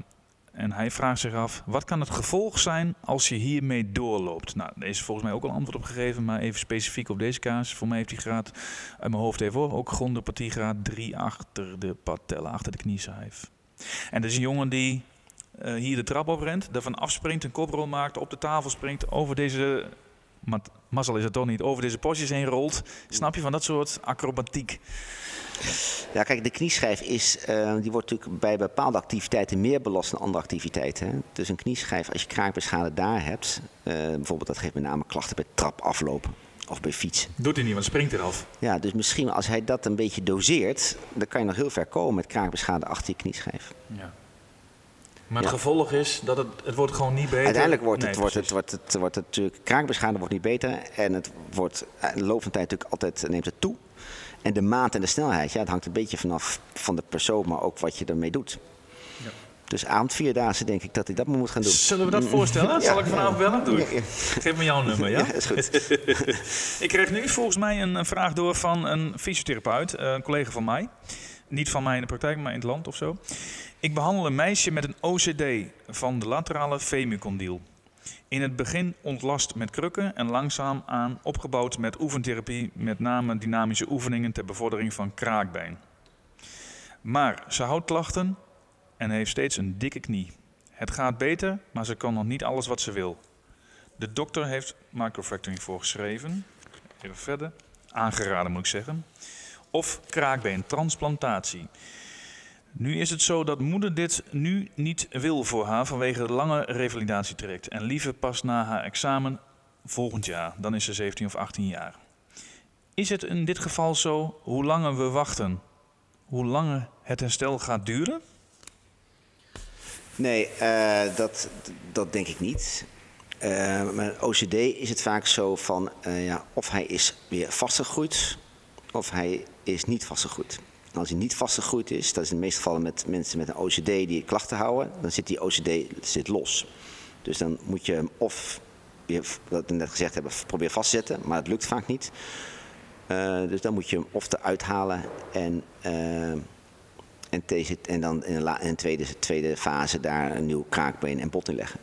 En hij vraagt zich af, wat kan het gevolg zijn als je hiermee doorloopt? Nou, daar is volgens mij ook al antwoord op gegeven, maar even specifiek op deze kaas. Voor mij heeft hij graad, uit mijn hoofd even hoor, ook graad 3 achter de patella, achter de knieschijf. En dat is een jongen die uh, hier de trap op rent, daarvan afspringt, een koprol maakt, op de tafel springt, over deze, maar mazzel is het toch niet, over deze postjes heen rolt. Snap je van dat soort acrobatiek? Ja, kijk, de knieschijf is, uh, die wordt natuurlijk bij bepaalde activiteiten meer belast dan andere activiteiten. Hè? Dus een knieschijf, als je kraakbeschade daar hebt, uh, bijvoorbeeld dat geeft met name klachten bij trap aflopen of bij fietsen. Doet hij niet, want springt eraf. Ja, dus misschien als hij dat een beetje doseert, dan kan je nog heel ver komen met kraakbeschade achter je knieschijf. Ja. Maar het gevolg is dat het, het wordt gewoon niet beter. Uiteindelijk wordt het, wordt het, wordt het, wordt het, natuurlijk, kraakbeschade wordt niet beter. En het wordt, in de loop van tijd natuurlijk altijd, neemt het toe. En de maat en de snelheid, ja, het hangt een beetje vanaf van de persoon, maar ook wat je ermee doet. Ja. Dus avond vierdaagse denk ik dat ik dat moet gaan doen. Zullen we dat voorstellen? Zal ik vanavond bellen? Doe ik. Geef me jouw nummer, ja? ja is goed. ik kreeg nu volgens mij een, vraag door van een fysiotherapeut, eh, een collega van mij. Niet van mij in de praktijk, maar in het land of zo. Ik behandel een meisje met een OCD van de laterale femicondyl. In het begin ontlast met krukken en langzaam aan opgebouwd met oefentherapie, met name dynamische oefeningen ter bevordering van kraakbeen. Maar ze houdt klachten en heeft steeds een dikke knie. Het gaat beter, maar ze kan nog niet alles wat ze wil. De dokter heeft microfracturing voorgeschreven. Even verder. Aangeraden moet ik zeggen. Of kraakbeentransplantatie. Nu is het zo dat moeder dit nu niet wil voor haar vanwege het lange revalidatietraject. En liever pas na haar examen volgend jaar. Dan is ze 17 of 18 jaar. Is het in dit geval zo, hoe langer we wachten, hoe langer het herstel gaat duren? Nee, uh, dat, dat denk ik niet. Uh, met OCD is het vaak zo van, uh, ja, of hij is weer vastgegroeid, of hij is niet vastgegroeid als hij niet vastgegroeid is, dat is in de meeste gevallen met mensen met een OCD die klachten houden, dan zit die OCD zit los. Dus dan moet je hem of, wat we net gezegd hebben, proberen vast te zetten, maar het lukt vaak niet. Uh, dus dan moet je hem of eruit halen en, uh, en, en dan in een, tweede, tweede fase daar een nieuw kraakbeen en bot in leggen.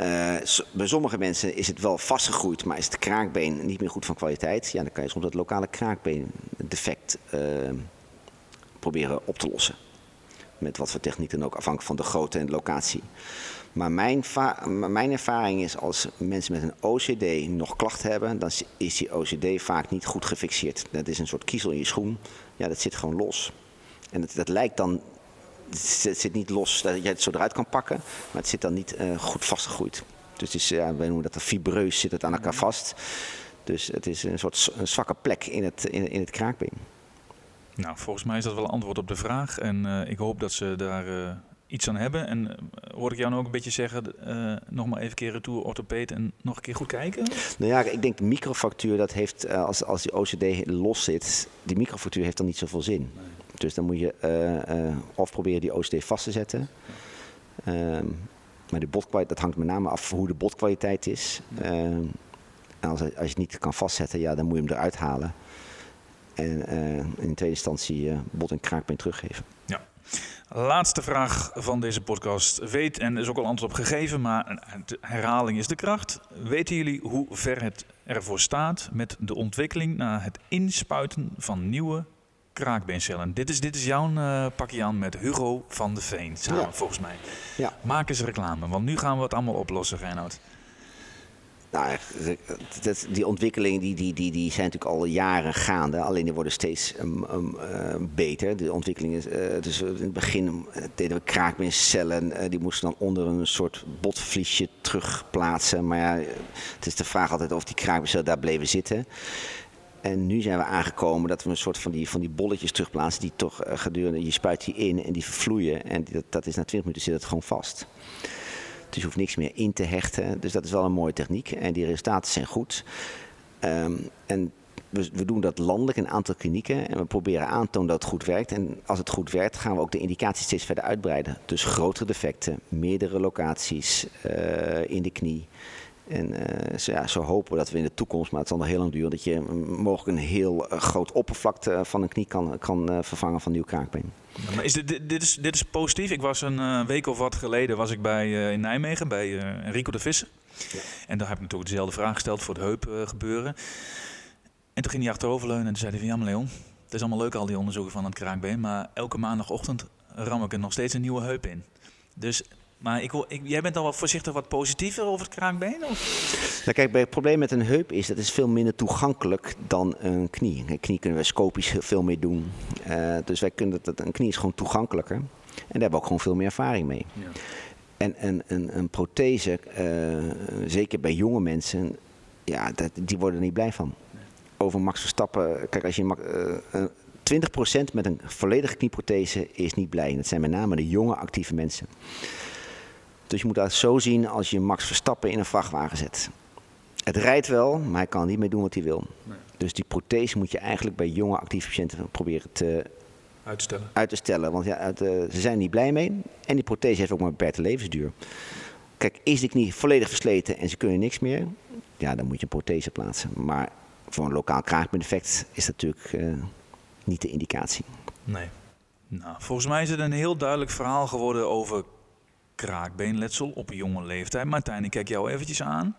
Uh, bij sommige mensen is het wel vastgegroeid, maar is het kraakbeen niet meer goed van kwaliteit. Ja, dan kan je soms dat lokale kraakbeen defect proberen op te lossen. Met wat voor techniek dan ook, afhankelijk van de grootte en de locatie. Maar mijn, mijn ervaring is als mensen met een OCD nog klachten hebben, dan is die OCD vaak niet goed gefixeerd. Dat is een soort kiezel in je schoen. Ja, dat zit gewoon los. En dat, dat lijkt dan, het zit niet los dat je het zo eruit kan pakken, maar het zit dan niet uh, goed vastgegroeid. Dus het is, ja, wij noemen dat een fibreus, zit het aan elkaar vast. Dus het is een soort een zwakke plek in het, in, in het kraakbeen. Nou, volgens mij is dat wel antwoord op de vraag. En uh, ik hoop dat ze daar uh, iets aan hebben. En uh, hoor ik jou nou ook een beetje zeggen, nog maar even keer retour orthopeed en nog een keer goed kijken? Nou ja, ik denk de microfractuur, dat heeft, als, als die OCD los zit, die microfractuur heeft dan niet zoveel zin. Dus dan moet je eh, eh, of proberen die OCD vast te zetten. Ehm, maar de botkwaliteit, dat hangt met name af hoe de botkwaliteit is. Ehm, en als, als je het niet kan vastzetten, ja, dan moet je hem eruit halen. En eh, in tweede instantie eh, bot en kraakbeen teruggeven. Ja. Laatste vraag van deze podcast. Weet, en er is ook al antwoord op gegeven, maar herhaling is de kracht. Weten jullie hoe ver het ervoor staat met de ontwikkeling naar het inspuiten van nieuwe kraakbeencellen? Dit is, dit is jouw uh, pakje aan met Hugo van de Veen, samen Ja. volgens mij. Ja. Maak eens reclame, want nu gaan we het allemaal oplossen, Reinoud. Nou, eh, die ontwikkelingen die, die, die, die zijn natuurlijk al jaren gaande. Alleen die worden steeds um, um, uh, beter. De ontwikkeling is, uh, dus in het begin deden we kraakbeencellen. Uh, die moesten dan onder een soort botvliesje terugplaatsen. Maar ja, het is de vraag altijd of die kraakbeencellen daar bleven zitten. En nu zijn we aangekomen dat we een soort van die, van die bolletjes terugplaatsen. Die toch gedurende, je spuit die in en die vervloeien. En dat, dat is na 20 minuten zit het gewoon vast. Dus je hoeft niks meer in te hechten. Dus dat is wel een mooie techniek. En die resultaten zijn goed. Um, en we, we, doen dat landelijk in een aantal klinieken. En we proberen aan te tonen dat het goed werkt. En als het goed werkt, gaan we ook de indicatie steeds verder uitbreiden. Dus grotere defecten, meerdere locaties uh, in de knie. En uh, zo, ja, zo, hopen we dat we in de toekomst, maar het zal nog heel lang duren, dat je mogelijk een heel uh, groot oppervlakte van een knie kan, kan uh, vervangen van nieuw kraakbeen. Ja, maar is dit, dit, dit, is, dit is positief. Ik was een week of wat geleden was ik bij, uh, in Nijmegen bij Enrico de Visser. Ja. En daar heb ik natuurlijk dezelfde vraag gesteld voor het heup gebeuren. En toen ging hij achteroverleunen en toen zei hij van ja maar Leon, het is allemaal leuk al die onderzoeken van het kraakbeen, maar elke maandagochtend ram ik er nog steeds een nieuwe heup in. Dus maar ik, ik, jij bent dan wel voorzichtig wat positiever over het kraakbeen? Of? Nou, kijk, bij het probleem met een heup is dat het veel minder toegankelijk dan een knie. Een knie kunnen we scopisch veel meer doen. Uh, dus wij kunnen dat, een knie is gewoon toegankelijker. En daar hebben we ook gewoon veel meer ervaring mee. Ja. En een, een, een prothese, uh, zeker bij jonge mensen, ja, dat, die worden er niet blij van. Over Max Verstappen, kijk, als je uh, 20% met een volledige knieprothese is niet blij. En dat zijn met name de jonge actieve mensen. Dus je moet dat zo zien als je Max Verstappen in een vrachtwagen zet. Het rijdt wel, maar hij kan niet meer doen wat hij wil. Nee. Dus die prothese moet je eigenlijk bij jonge actieve patiënten proberen te uit te stellen. Uit te stellen want ja, het, uh, ze zijn er niet blij mee. En die prothese heeft ook maar een beperkte levensduur. Kijk, is de knie volledig versleten en ze kunnen niks meer, ja, dan moet je een prothese plaatsen. Maar voor een lokaal kraakbeeneffect is dat natuurlijk uh, niet de indicatie. Nee. Nou, volgens mij is het een heel duidelijk verhaal geworden over kraakbeenletsel op jonge leeftijd. Martijn, ik kijk jou eventjes aan.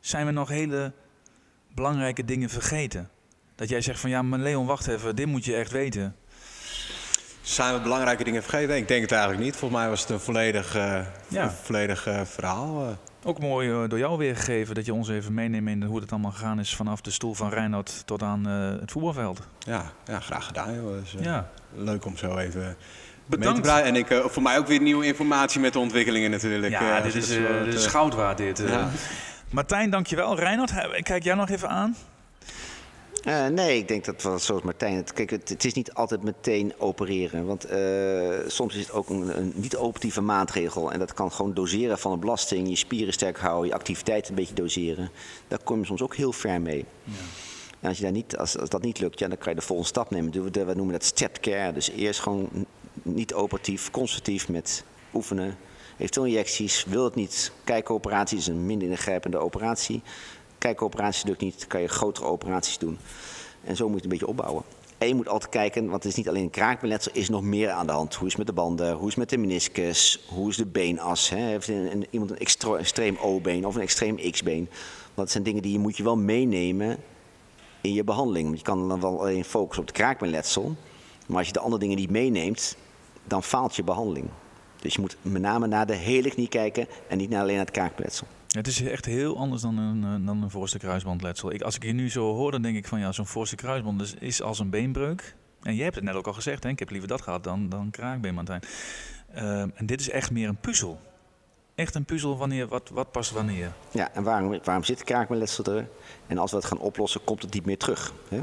Zijn we nog hele belangrijke dingen vergeten? Dat jij zegt van ja, maar Leon, wacht even, dit moet je echt weten. Zijn we belangrijke dingen vergeten? Ik denk het eigenlijk niet. Volgens mij was het een volledig, uh, ja. een volledig uh, verhaal. Uh. Ook mooi door jou weergegeven dat je ons even meeneemt in hoe het allemaal gegaan is vanaf de stoel van Reinoud tot aan het voetbalveld. Ja, ja graag gedaan. Joh. Dus, ja. Leuk om zo even Bedankt. En ik, uh, voor mij ook weer nieuwe informatie met de ontwikkelingen natuurlijk. Ja, uh, dit is, uh, dit is goud waard dit. Ja. Martijn, dankjewel. Reinhard, kijk jij nog even aan? Uh, nee, ik denk dat wat zoals Martijn het. Kijk, het, het, is niet altijd meteen opereren. Want uh, soms is het ook een, een niet-operatieve maatregel. En dat kan gewoon doseren van een belasting. Je spieren sterk houden, je activiteit een beetje doseren. Daar kom je soms ook heel ver mee. Ja. En als, je daar niet, als, als dat niet lukt, ja, dan kan je de volgende stap nemen. We, we noemen dat stepped care. Dus eerst gewoon niet operatief, conservatief met oefenen. Eventueel injecties, wil het niet. Kijkoperatie is een minder ingrijpende operatie. Kijkoperatie lukt niet, kan je grotere operaties doen. En zo moet je het een beetje opbouwen. En je moet altijd kijken, want het is niet alleen een kraakbeenletsel, er is nog meer aan de hand. Hoe is het met de banden, hoe is het met de meniscus, hoe is de beenas? Hè? Heeft iemand een extreem O-been of een extreem X-been? Want dat zijn dingen die je moet je wel meenemen in je behandeling. Je kan dan wel alleen focussen op het kraakbeenletsel. Maar als je de andere dingen niet meeneemt, dan faalt je behandeling. Dus je moet met name naar de hele knie kijken en niet naar alleen naar het kraakbeenletsel. Het is echt heel anders dan een, dan een voorste kruisbandletsel. Ik, als ik je nu zo hoor, dan denk ik van ja, zo'n voorste kruisband is, is als een beenbreuk. En jij hebt het net ook al gezegd, hè? ik heb liever dat gehad dan, dan kraakbeen, Martijn. Uh, en dit is echt meer een puzzel. Echt een puzzel wanneer, wat, wat past wanneer. Ja, en waarom, waarom zit kraakbeenletsel er? En als we het gaan oplossen, komt het niet meer terug. Hè?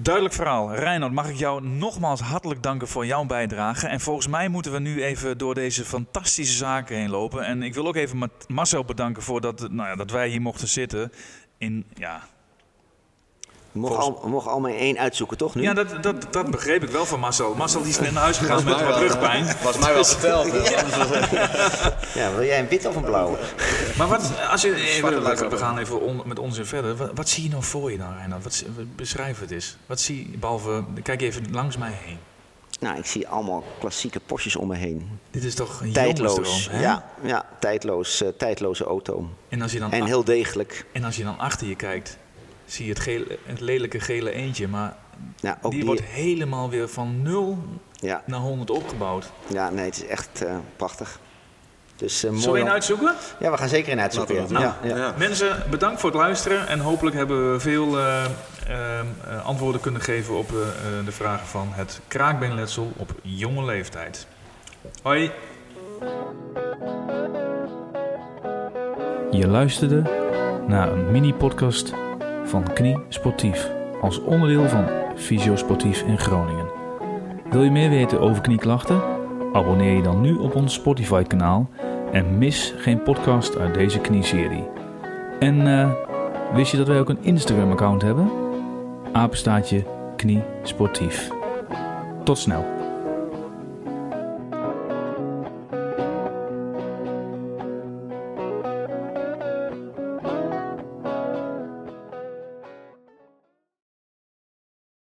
Duidelijk verhaal. Reinhard, mag ik jou nogmaals hartelijk danken voor jouw bijdrage. En volgens mij moeten we nu even door deze fantastische zaken heen lopen. En ik wil ook even Marcel bedanken voor dat, nou ja, dat wij hier mochten zitten. In, ja, We mogen, al, allemaal één uitzoeken, toch nu? Ja, dat, dat, dat begreep ik wel van Marcel. Marcel die is net naar huis gegaan met wat rugpijn. Was mij wel verteld. Ja, wil jij een wit of een blauwe? Maar wat, als je, even, we gaan even on- met onzin verder. Wat, wat zie je nou voor je dan, Reinhard? Wat, beschrijf het eens. Wat zie je, behalve, kijk even langs mij heen. Nou, ik zie allemaal klassieke Porsches om me heen. Dit is toch een Tijdloos. Ja, ja tijdloos, eh, tijdloze auto. En als, je dan, En heel degelijk. en als je dan achter je kijkt, zie je het, gele, het lelijke gele eentje. Maar Ja, ook die die, wordt helemaal weer van 0 ja, naar 100 opgebouwd. ja, nee, het is echt eh, prachtig. Dus, eh, mooi Zullen we een uitzoeken? Ja, we gaan zeker een uitzoeken. Ja. Ja, doen. ja. Ja. Mensen, bedankt voor het luisteren. En hopelijk hebben we veel eh, ehm, eh, antwoorden kunnen geven op eh, eh, de vragen van het kraakbeenletsel op jonge leeftijd. Hoi. Je luisterde naar een mini-podcast van Knie Sportief als onderdeel van Fysio Sportief in Groningen. Wil je meer weten over knieklachten? Abonneer je dan nu op ons Spotify-kanaal en mis geen podcast uit deze knieserie. En eh, wist je dat wij ook een Instagram-account hebben? Apenstaatje Knie Sportief. Tot snel.